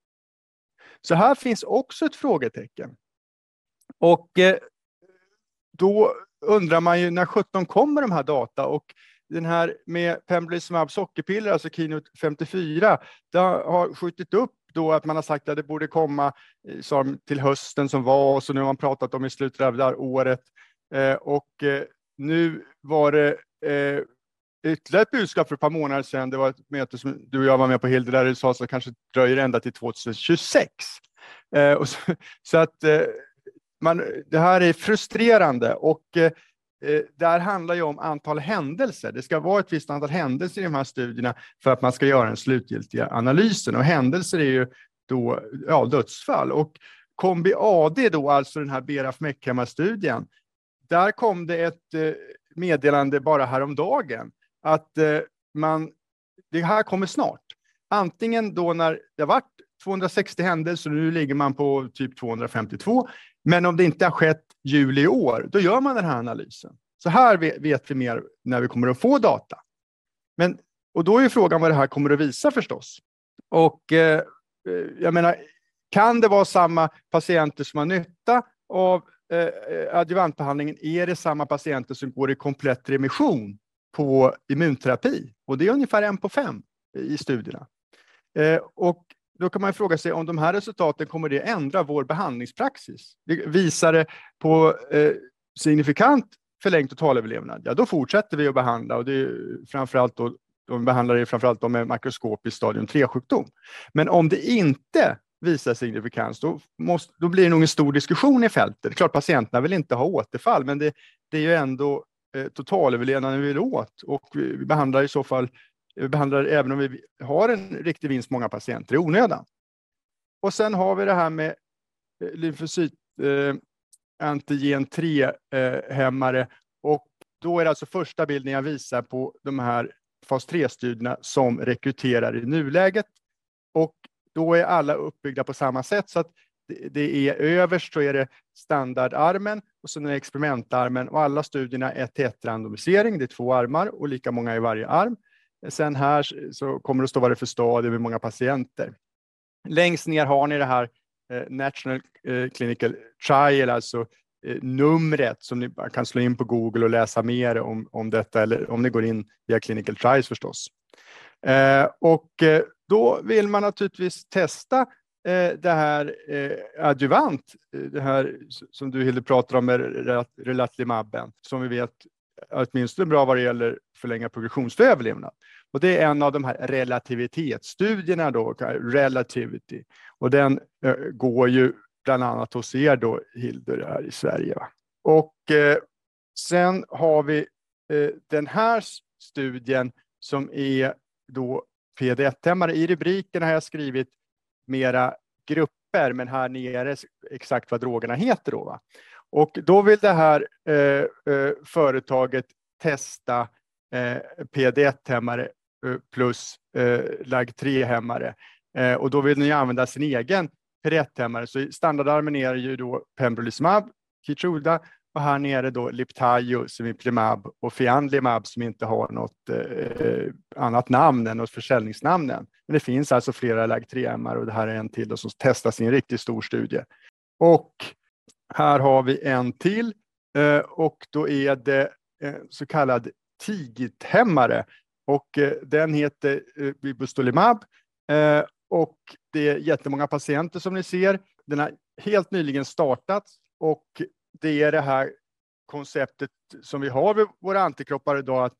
Så här finns också ett frågetecken. Och eh, då undrar man ju när 17 kommer de här data och den här med pembrolizumab sockerpiller, alltså Keynote 54, det har skjutit upp då att man har sagt att det borde komma eh, som till hösten som var och så nu har man pratat om i slutet av det här året. Eh, och eh, nu var det eh, ytterligare ett budskap för ett par månader sedan. Det var ett möte som du och jag var med på Hilde där du sa att det kanske dröjer ända till 2026. Eh, och så, så att eh, man, det här är frustrerande och eh, eh, det här handlar ju om antal händelser. Det ska vara ett visst antal händelser i de här studierna för att man ska göra den slutgiltiga analysen och händelser är ju då ja, dödsfall. Och Kombi AD då, alltså den här Beraf Meckhammar-studien. där kom det ett eh, meddelande bara häromdagen att eh, man, det här kommer snart. Antingen då när det har varit 260 händelser nu ligger man på typ 252. Men om det inte har skett juli i år, då gör man den här analysen. Så här vet vi mer när vi kommer att få data. Men, och då är frågan vad det här kommer att visa förstås. Och eh, eh, jag menar, kan det vara samma patienter som har nytta av eh, eh adjuvantbehandlingen? Är det samma patienter som går i komplett remission på immunterapi? Och det är ungefär en på fem i studierna. Eh, och då kan man fråga sig om de här resultaten kommer det ändra vår behandlingspraxis? Visar det på eh, signifikant förlängd totalöverlevnad, ja då fortsätter vi att behandla och det är framförallt då, de behandlar det framförallt de med makroskopisk stadium 3-sjukdom. Men om det inte visar signifikans, då, måste, då blir det nog en stor diskussion i fältet. Det är klart patienterna vill inte ha återfall, men det, det är ju ändå Eh, totalöverlevnaden vi vill åt och vi behandlar i så fall vi behandlar även om vi har en riktig vinst många patienter i onödan. Och sen har vi det här med eh, lymfocyt eh, antigen 3-hämmare eh, och då är det alltså första bilden jag visar på de här fas 3-studierna som rekryterar i nuläget. Och då är alla uppbyggda på samma sätt så att det är överst så är det standardarmen och sen är det experimentarmen och alla studierna är tätt randomisering. Det är två armar och lika många i varje arm. Sen här så kommer det att stå vad det är för stadie hur många patienter. Längst ner har ni det här eh, National eh, Clinical Trial, alltså eh, numret som ni kan slå in på Google och läsa mer om, om detta, eller om ni går in via Clinical Trials förstås. Och då vill man naturligtvis testa Eh, det här eh, adjuvant, eh, det här som du Hilde pratar om med relatlimabben, som vi vet åtminstone bra vad det gäller förlänga progressionsöverlevnad. Och det är en av de här relativitetsstudierna då, Relativity. Och den eh, går ju bland annat hos er då, Hildur, här i Sverige. Va? Och eh, sen har vi eh, den här studien som är då PD1-hämmare. I rubriken har jag skrivit mera grupper, men här nere exakt vad drogerna heter. Då, va? Och då vill det här eh, eh, företaget testa eh, PD1-hämmare eh, plus eh, LAG3-hämmare. Eh, och då vill ni använda sin egen PD1-hämmare. Så standardarmen är ju då pembrolizumab, Keytruda och här nere då Liptajo, Semiplimab och Fianlimab som inte har något eh, annat namn än något försäljningsnamn än. Men det finns alltså flera LAG3-MR och det här är en till som testas i en riktigt stor studie. Och här har vi en till eh, och då är det eh, så kallad TIGIT-hämmare och eh, den heter eh, Bibustolimab Eh, och det är jättemånga patienter som ni ser. Den har helt nyligen startats och det är det här konceptet som vi har vid våra antikroppar idag, att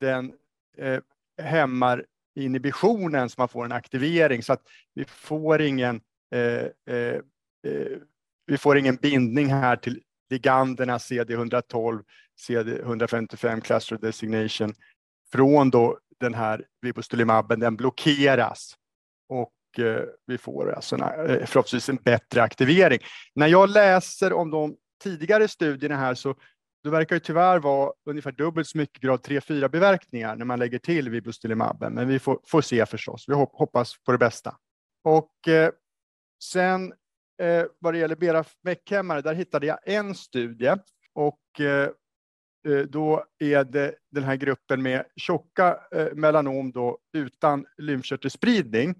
den eh, hämmar inhibitionen så man får en aktivering så att vi får ingen eh, eh, eh vi får ingen bindning här till liganderna CD112, CD155 cluster designation från då den här vibostulimabben, den blockeras och eh, vi får alltså en, eh, förhoppningsvis en bättre aktivering. När jag läser om de tidigare studierna här så det verkar det tyvärr vara ungefär dubbelt så mycket grad 3-4 biverkningar när man lägger till vibostulimabben, men vi får, får se förstås. Vi hoppas på det bästa. Och eh, sen eh, vad det gäller BRAF-väckhämmare, där hittade jag en studie och eh, eh, då är det den här gruppen med tjocka eh, melanom då, utan lymfkörtelspridning.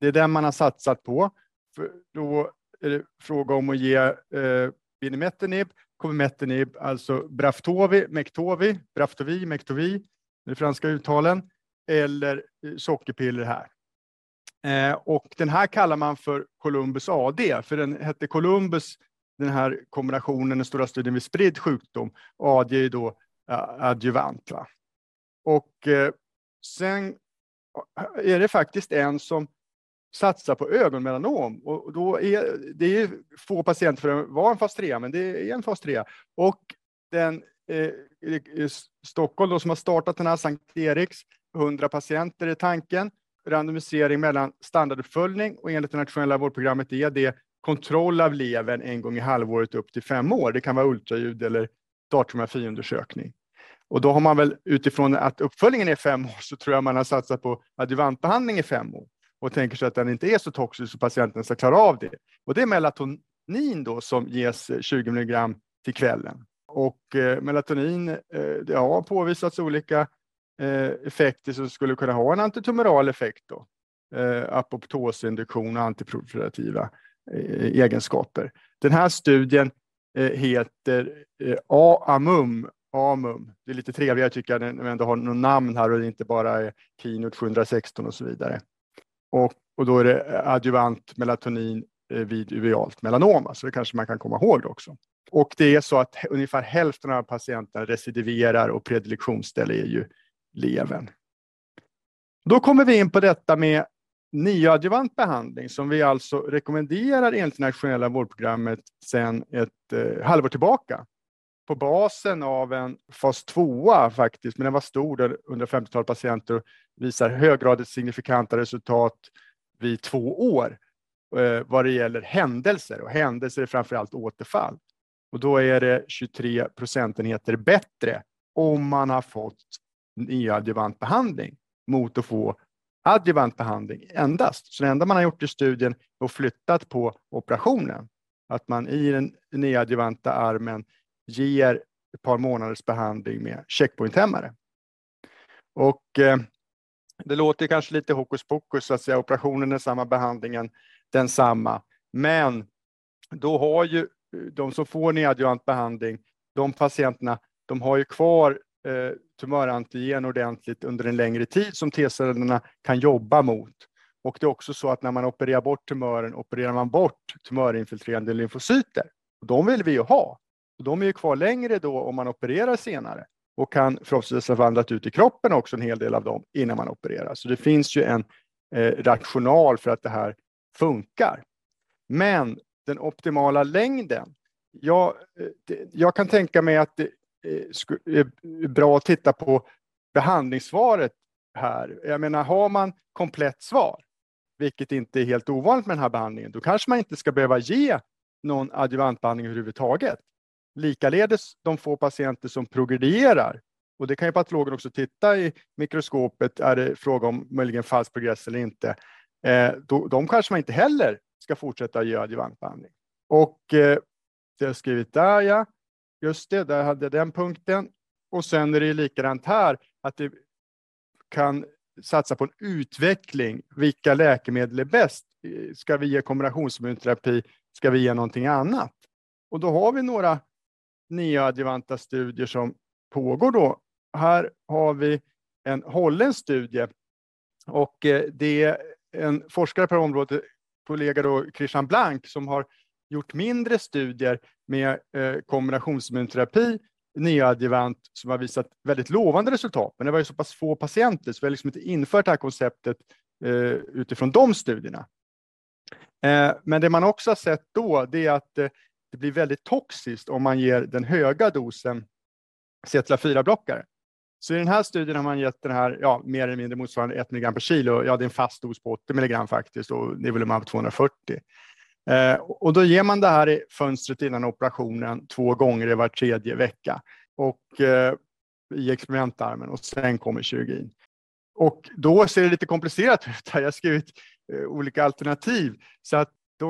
Det är den man har satsat på. För då är det fråga om att ge eh, binimetinib, comimetinib, alltså Braftovi, Mektovi, Braftovi, Mektovi, de franska uttalen, eller eh, sockerpiller här. Eh, och den här kallar man för Columbus AD, för den hette Columbus, den här kombinationen, den stora studien vid spridd sjukdom. AD är då eh, adjuvant. Va? Och eh, sen eh, är det faktiskt en som satsa på ögonmelanom. Och då är, det är få patienter för att vara en fas 3, men det är en fas 3. Och den eh, Stockholm då, som har startat den här Sankt Eriks, 100 patienter är tanken randomisering mellan standarduppföljning och enligt det nationella vårdprogrammet är det kontroll av levern en gång i halvåret upp till fem år. Det kan vara ultraljud eller datortomografiundersökning. Och då har man väl utifrån att uppföljningen är fem år så tror jag man har satsat på adjuvantbehandling i fem år och tänker sig att den inte är så toxisk så patienten ska klara av det. Och det är melatonin då som ges eh, 20 milligram till kvällen. Och eh, melatonin, eh, det har påvisats olika Eh, effekter som skulle kunna ha en antitumoral effekt. Då. Eh, apoptosinduktion och antiproliferativa eh, egenskaper. Den här studien eh, heter AMUM. AMUM. Det är lite trevligare tycker jag när vi ändå har något namn här och det inte bara är Keynote 716 och så vidare. Och, och då är det adjuvant melatonin eh, vid uvealt melanom, så det kanske man kan komma ihåg också. Och det är så att ungefär hälften av patienterna recidiverar och predilektionsställe är ju levern. Då kommer vi in på detta med neoadjuvant behandling som vi alltså rekommenderar enligt nationella vårdprogrammet sedan ett eh, halvår tillbaka. På basen av en fas 2 faktiskt, men den var stor, där 150-tal patienter visar höggradigt signifikanta resultat vid två år eh, vad det gäller händelser och händelser är framför allt återfall. Och då är det 23 procentenheter bättre om man har fått neoadjuvant behandling mot att få adjuvant behandling endast. Så det enda man har gjort i studien är att flyttat på operationen. Att man i den neoadjuvanta armen ger ett par månaders behandling med checkpointhämmare. Och eh, det låter kanske lite hokus pokus att säga operationen är samma, behandlingen densamma. Men då har ju eh, de som får neoadjuvant behandling, de patienterna, de har ju kvar eh, tumörantigen ordentligt under en längre tid som T-cellerna kan jobba mot. Och det är också så att när man opererar bort tumören opererar man bort tumörinfiltrerande lymfocyter. Och de vill vi ju ha. De är ju kvar längre då om man opererar senare och kan förhoppningsvis ha vandrat ut i kroppen också en hel del av dem innan man opererar. Så det finns ju en eh, rational för att det här funkar. Men den optimala längden. Jag, eh, det, jag kan tänka mig att det, eh, är eh, bra att titta på behandlingssvaret här. Jag menar, har man komplett svar, vilket inte är helt ovanligt med den här behandlingen, då kanske man inte ska behöva ge någon adjuvantbehandling överhuvudtaget. Likaledes de få patienter som progredierar, och det kan ju patologen också titta i mikroskopet, är det fråga om möjligen falsk progress eller inte, eh, då, de kanske man inte heller ska fortsätta ge adjuvantbehandling. Och eh, det har skrivit där, ja. Just det, där hade jag den punkten. Och sen är det likadant här, att det kan satsa på en utveckling. Vilka läkemedel är bäst? Eh, ska vi ge kombinationsimmunterapi? Ska vi ge någonting annat? Och då har vi några neoadjuvanta studier som pågår då. Här har vi en holländsk studie och eh, det är en forskare på området, kollega då Christian Blank, som har gjort mindre studier med eh, kombinationsimmunterapi neoadjuvant som har visat väldigt lovande resultat. Men det var ju så pass få patienter så vi har liksom inte infört det här konceptet eh, utifrån de studierna. Men det man också har sett då det är att det blir väldigt toxiskt om man ger den höga dosen CTLA4-blockare. Så i den här studien har man gett den här, ja, mer eller mindre motsvarande 1 mg per kilo. Ja, det är en fast dos på 80 mg faktiskt och nivolumab 240. Eh, och då ger man det här i fönstret innan operationen två gånger i var tredje vecka och eh, i experimentarmen och sen kommer kirurgin. Och då ser det lite komplicerat ut. Jag har skrivit eh, olika alternativ så att då,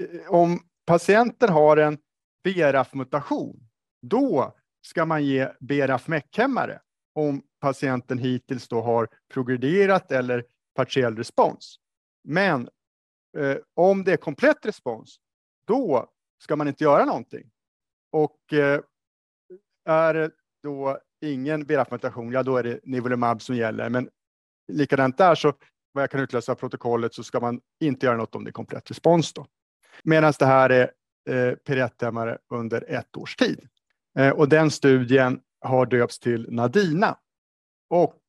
eh, om patienten har en BRAF-mutation, då ska man ge BRAF-meckhämmare om patienten hittills då har progrederat eller partiell respons. Men eh, om det är komplett respons, då ska man inte göra någonting. Och eh, är det då ingen BRAF-mutation, ja då är det nivolumab som gäller. Men likadant där så vad jag kan utläsa av protokollet så ska man inte göra något om det är komplett respons då. Medan det här är eh, PRET-hämmare under ett års tid. Eh, och den studien har döpts till Nadina. Och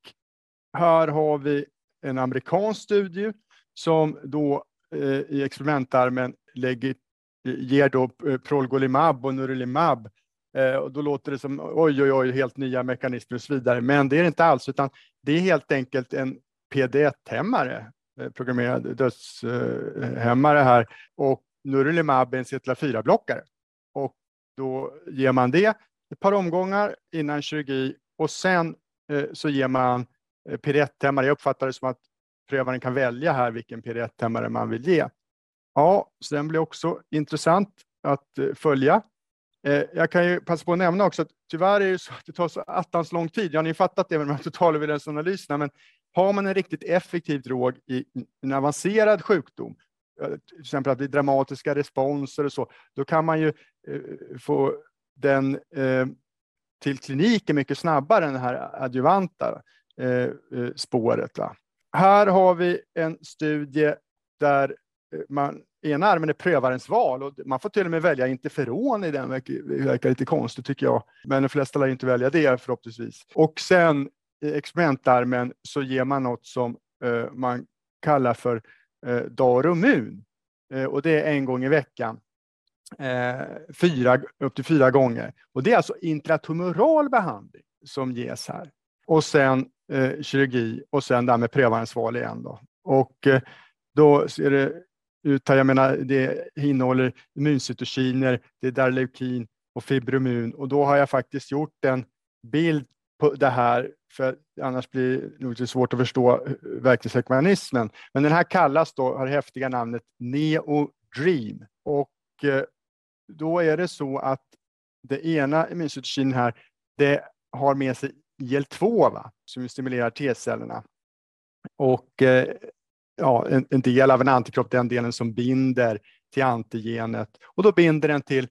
här har vi en amerikansk studie som då eh, i experimentarmen lägger, ger då eh, Prolgolimab och Nurelimab. Eh, och då låter det som oj, oj, oj, helt nya mekanismer och så vidare. Men det är det inte alls, utan det är helt enkelt en PD1-hämmare, eh, programmerad dödshämmare här. Och Nurulimab är en CTLA4-blockare. Och då ger man det ett par omgångar innan kirurgi och sen eh, så ger man eh, PD1-hämmare. Jag uppfattar det som att prövaren kan välja här vilken PD1-hämmare man vill ge. Ja, så den blir också intressant att eh, följa. Eh, jag kan ju passa på att nämna också att tyvärr är det så att det tar så attans lång tid. Ja, ni har fattat det med de här totalevidensanalyserna, men har man en riktigt effektiv drog i en avancerad sjukdom, till exempel att det är dramatiska responser och så, då kan man ju eh, få den eh, till kliniken mycket snabbare än det här adjuvanta eh, eh spåret. Va? Här har vi en studie där eh, man ena armen är prövarens val och man får till och med välja interferon i den. Det verkar lite konstigt tycker jag, men de flesta lär inte välja det förhoppningsvis. Och sen i experimentarmen så ger man något som eh, man kallar för eh, Darumun eh, och det är en gång i veckan eh, fyra, upp till fyra gånger. Och det är alltså intratumoral behandling som ges här. Och sen eh, kirurgi och sen det här med prövarens val igen. Då. Och eh, då ser det ut här, jag menar det innehåller immuncytokiner, det är darleukin och fibromun och då har jag faktiskt gjort en bild på det här för annars blir det lite svårt att förstå verklighetsmekanismen. Men den här kallas då, har det häftiga namnet Neo Dream och eh, då är det så att det ena immuncytokinet här, det har med sig IL-2 va? som stimulerar T-cellerna. Och eh, ja, en, en, del av en antikropp, den delen som binder till antigenet och då binder den till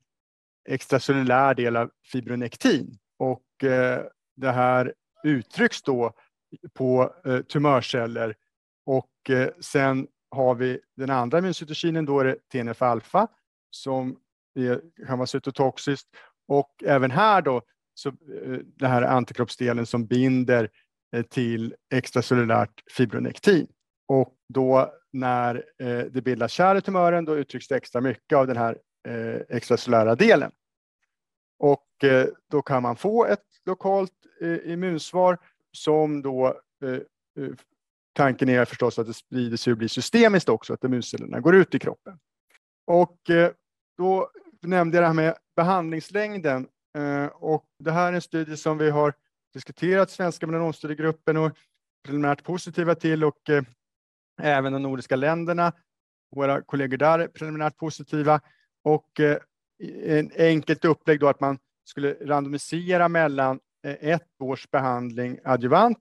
extracellulär del av fibronektin. Och eh, det här uttrycks då på eh, tumörceller och eh, sen har vi den andra immuncytokinen, då är det TNF-alfa som är, kan vara cytotoxiskt. Och även här då, så eh, det här antikroppsdelen som binder eh, till extracellulärt fibronektin. Och då när eh, det bildas kärl i tumören, då uttrycks det extra mycket av den här eh, extracellulära delen. Och eh, då kan man få ett lokalt eh, immunsvar som då eh, eh, Tanken är förstås att det sprider sig och blir systemiskt också, att immuncellerna går ut i kroppen. Och då nämnde jag det här med behandlingslängden eh, och det här är en studie som vi har diskuterat svenska melanomstudiegruppen och preliminärt positiva till och eh, även de nordiska länderna. Våra kollegor där är preliminärt positiva och eh, en enkelt upplägg då att man skulle randomisera mellan eh, ett års behandling adjuvant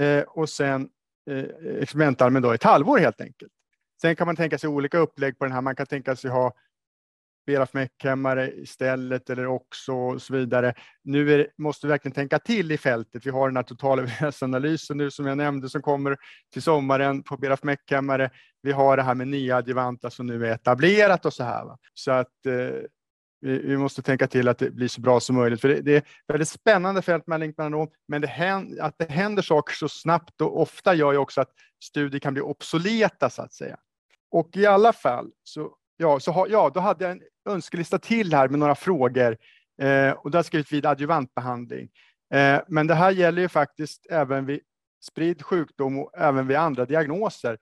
eh, och sen eh, experimentarmen då ett halvår helt enkelt. Sen kan man tänka sig olika upplägg på den här. Man kan tänka sig ha BRAF meckhämmare istället eller också och så vidare. Nu är, måste vi verkligen tänka till i fältet. Vi har den här totalanalysen nu som jag nämnde som kommer till sommaren på BRAF meckhämmare. Vi har det här med nya adjuvanta alltså som nu är etablerat och så här. Va? Så att eh, vi, vi, måste tänka till att det blir så bra som möjligt. För det, det är väldigt spännande fält med melanom, men det händer, att det händer saker så snabbt och ofta gör ju också att studier kan bli obsoleta så att säga. Och i alla fall så, ja, så ha, ja, då hade jag en önskelista till här med några frågor eh, och där har jag skrivit vid adjuvantbehandling. Eh, men det här gäller ju faktiskt även vid spridd sjukdom och även vid andra diagnoser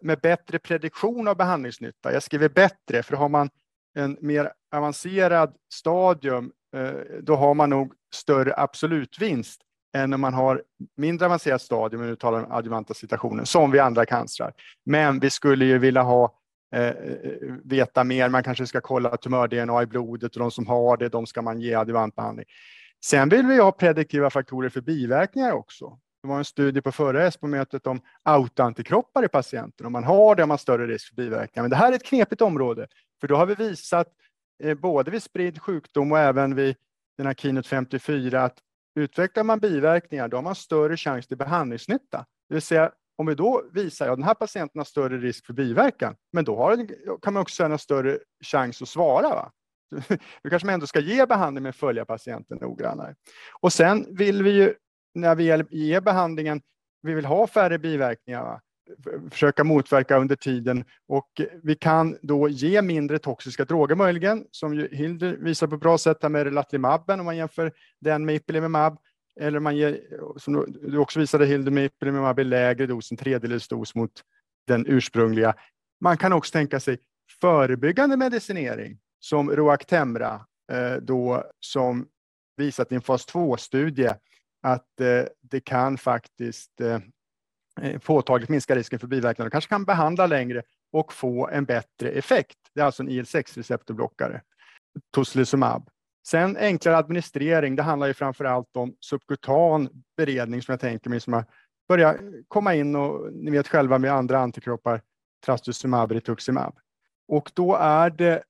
med bättre prediktion av behandlingsnytta. Jag skriver bättre, för har man en mer avancerad stadium, eh, då har man nog större absolut vinst än om man har mindre avancerat stadium, om vi talar om adjuvanta situationen, som vid andra cancrar. Men vi skulle ju vilja ha eh, veta mer. Man kanske ska kolla tumör-DNA i blodet och de som har det, de ska man ge adjuvantbehandling. Sen vill vi ha prediktiva faktorer för biverkningar också. Det var en studie på förra ESPO-mötet om autoantikroppar i patienten. Om man har det har man större risk för biverkningar. Men det här är ett knepigt område, för då har vi visat eh, både vid spridd sjukdom och även vid den här Keynote 54 att utvecklar man biverkningar, då har man större chans till behandlingsnytta. Det vill säga, om vi då visar att ja, den här patienten har större risk för biverkan, men då har, kan man också ha större chans att svara. Va? Då kanske man ändå ska ge behandling men följa patienten noggrannare. Och sen vill vi ju när vi ger behandlingen, vi vill ha färre biverkningar, va? försöka motverka under tiden och vi kan då ge mindre toxiska droger möjligen, som ju Hildur visar på ett bra sätt här med relatlimabben om man jämför den med ipilimumab, eller man ger, som du också visade Hildur, med ipilimumab i lägre dos, en tredjedels dos mot den ursprungliga. Man kan också tänka sig förebyggande medicinering som Roactemra, eh, då, som visat i en fas 2-studie att eh, det kan faktiskt eh, eh, påtagligt minska risken för biverkningar. De kanske kan behandla längre och få en bättre effekt. Det är alltså en IL-6-receptorblockare, tocilizumab. Sen enklare administrering, det handlar ju framför allt om subkutan beredning som jag tänker mig, som har börjat komma in och ni vet själva med andra antikroppar, trastuzumab, rituximab. Och då är det,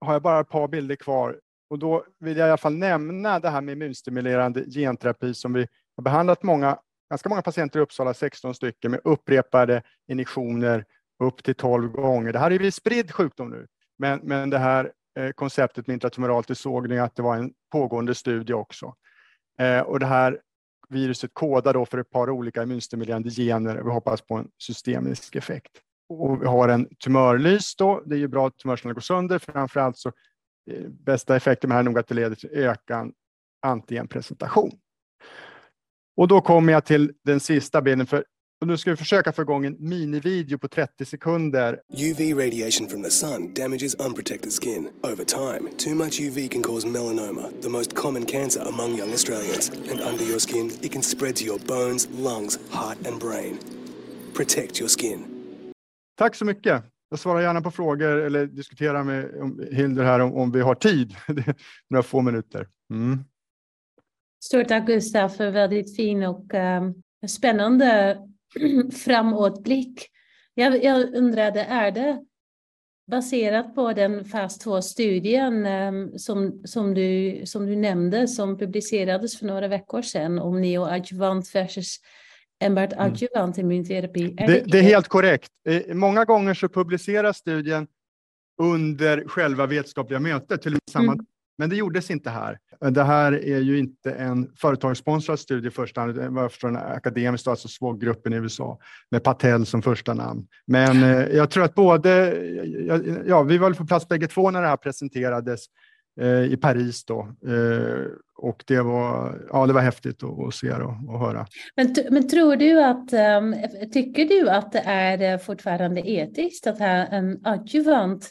har jag bara ett par bilder kvar, och då vill jag i alla fall nämna det här med immunstimulerande genterapi som vi har behandlat många, ganska många patienter i Uppsala, 16 stycken, med upprepade injektioner upp till 12 gånger. Det här är ju spridd sjukdom nu, men, men det här eh, konceptet med intratumoral det såg ni att det var en pågående studie också. Eh, och det här viruset kodar då för ett par olika immunstimulerande gener. Vi hoppas på en systemisk effekt. Och vi har en tumörlys då. Det är ju bra att tumörcellerna går sönder. Framförallt så bästa effekten med här är nog att det leder till ökad antigenpresentation. Och då kommer jag till den sista bilden. För och nu ska vi försöka få igång en minivideo på 30 sekunder. UV radiation from the sun damages unprotected skin. Over time, too much UV can cause melanoma, the most common cancer among young Australians. And under your skin, it can spread to your bones, lungs, heart and brain. Protect your skin. Tack så mycket. Jag svarar gärna på frågor eller diskuterar med Hildur här om, om vi har tid. Några få minuter. Mm. Stort tack Gustav för väldigt fin och um, spännande framåtblick. Jag, jag undrade, är det baserat på den fas 2-studien um, ehm, som, som, du, som du nämnde som publicerades för några veckor sedan om neoadjuvant versus enbart mm. adjuvant immunterapi. Är det, det, är helt korrekt. Eh, många gånger så publiceras studien under själva vetenskapliga mötet, till samma mm. Men det gjordes inte här. Det här är ju inte en företagssponsrad studie i första hand, var förstår en akademisk, alltså SWOG-gruppen i USA med Patel som första namn. Men eh, jag tror att både, ja, vi var på plats bägge två när det här presenterades i Paris då. Eh, och det var, ja, det var häftigt att, se och, och höra. Men, men tror du att, um, tycker du att det är fortfarande etiskt att ha en adjuvant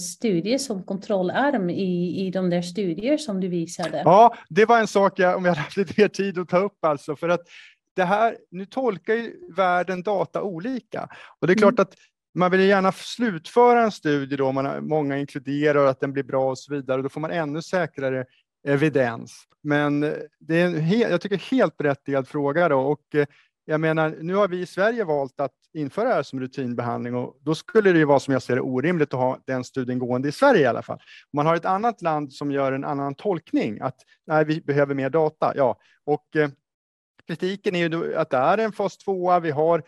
studie som kontrollarm i, i de där studier som du visade? Ja, det var en sak jag, om jag hade haft lite mer tid att ta upp alltså, för att det här, nu tolkar ju världen data olika. Och det är klart mm. att man vill gärna slutföra en studie då man har många inkluderar att den blir bra och så vidare. Och då får man ännu säkrare evidens. Men eh, det är en helt, jag tycker helt berättigad fråga då och eh, jag menar, nu har vi i Sverige valt att införa det här som rutinbehandling och då skulle det ju vara som jag ser det orimligt att ha den studien gående i Sverige i alla fall. Om man har ett annat land som gör en annan tolkning, att nej, vi behöver mer data, ja, och eh, kritiken är ju att det är en fas 2, vi har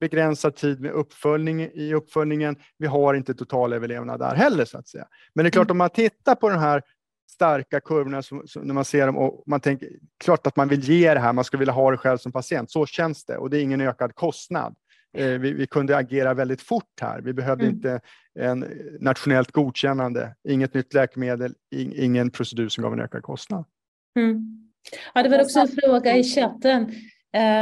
begränsad tid med uppföljning i uppföljningen. Vi har inte totalöverlevnad där heller så att säga. Men det är klart mm. om man tittar på den här starka kurvorna som, som, när man ser dem och man tänker klart att man vill ge det här, man skulle vilja ha det själv som patient. Så känns det och det är ingen ökad kostnad. Eh, vi, vi, kunde agera väldigt fort här. Vi behövde mm. inte en nationellt godkännande, inget nytt läkemedel, in, ingen procedur som gav en ökad kostnad. Mm. Ja, det var också en fråga i chatten.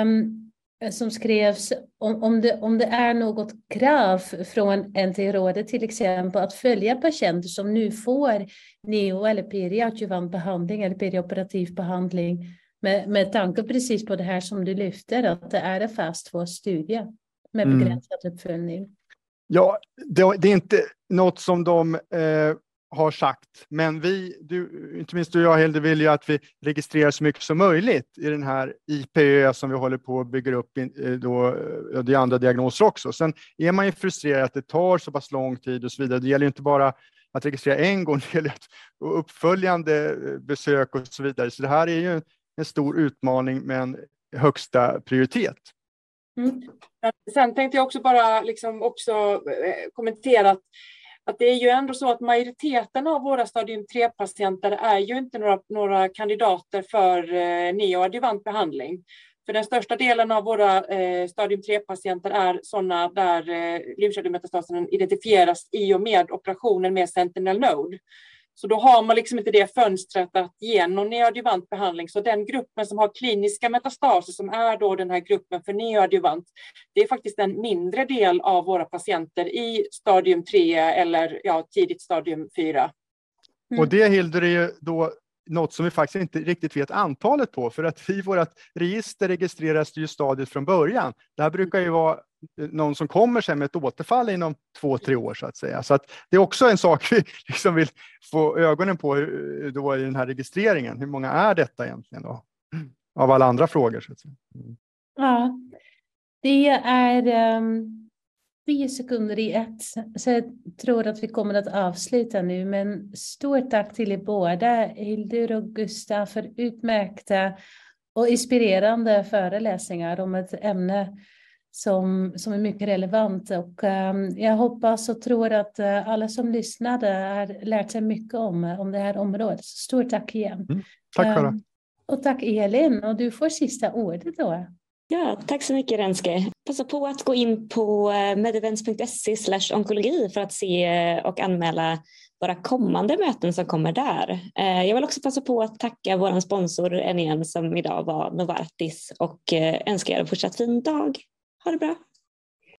Um, som skrevs om, om, det, om det är något krav från NT-rådet till exempel att följa patienter som nu får neo eller periadjuvant behandling eller perioperativ behandling med, med tanke precis på det här som du lyfter, att det är en fast studie med mm. begränsad mm. uppföljning. Ja, det, det, är inte något som de eh, har sagt. Men vi, du, inte minst du och jag Hilde, vill ju att vi registrerar så mycket som möjligt i den här IPÖ som vi håller på att bygga upp. in, eh, då, eh, det är andra diagnoser också. Sen är man ju frustrerad att det tar så pass lång tid och så vidare. Det gäller ju inte bara att registrera en gång, det gäller uppföljande eh, besök och så vidare. Så det här är ju en stor utmaning med en högsta prioritet. Mm. Sen tänkte jag också bara liksom också kommentera att att det är ju ändå så att majoriteten av våra stadium 3-patienter är ju inte några, några kandidater för eh, neoadjuvant behandling. För den största delen av våra eh, stadium 3-patienter är sådana där eh, lymfkörtelmetastasen identifieras i och med operationen med Sentinel Node. Så då har man liksom inte det fönstret att ge någon neoadjuvant behandling. Så den gruppen som har kliniska metastaser, som är då den här gruppen för neoadjuvant, det är faktiskt en mindre del av våra patienter i stadium 3 eller ja, tidigt stadium 4. Mm. Och det Hildur är ju då något som vi faktiskt inte riktigt vet antalet på, för att i vårt register registreras det ju stadiet från början. Det här brukar ju vara eh, någon som kommer sen med ett återfall inom två, tre år så att säga. Så att det är också en sak vi liksom vill få ögonen på eh, då i den här registreringen. Hur många är detta egentligen då? Av alla andra frågor. Så att säga. Mm. Ja, det är um, tio sekunder i ett. Så jag tror att vi kommer att avsluta nu. Men stort tack till er båda, Hildur och Gustav, för utmärkta och inspirerande föreläsningar om ett ämne som, som är mycket relevant. Och, um, jag hoppas och tror att uh, alla som lyssnade har lärt sig mycket om, om det här området. Så stort tack igen. Mm, tack det. Um, och tack Elin, och du får sista ordet då. Ja, tack så mycket Renske. Passa på att gå in på eh, medevents.se onkologi för att se eh, och anmäla våra kommande möten som kommer där. Eh, jag vill också passa på att tacka vår sponsor än igen som idag var Novartis och önska er en fortsatt fin dag. Ha det bra!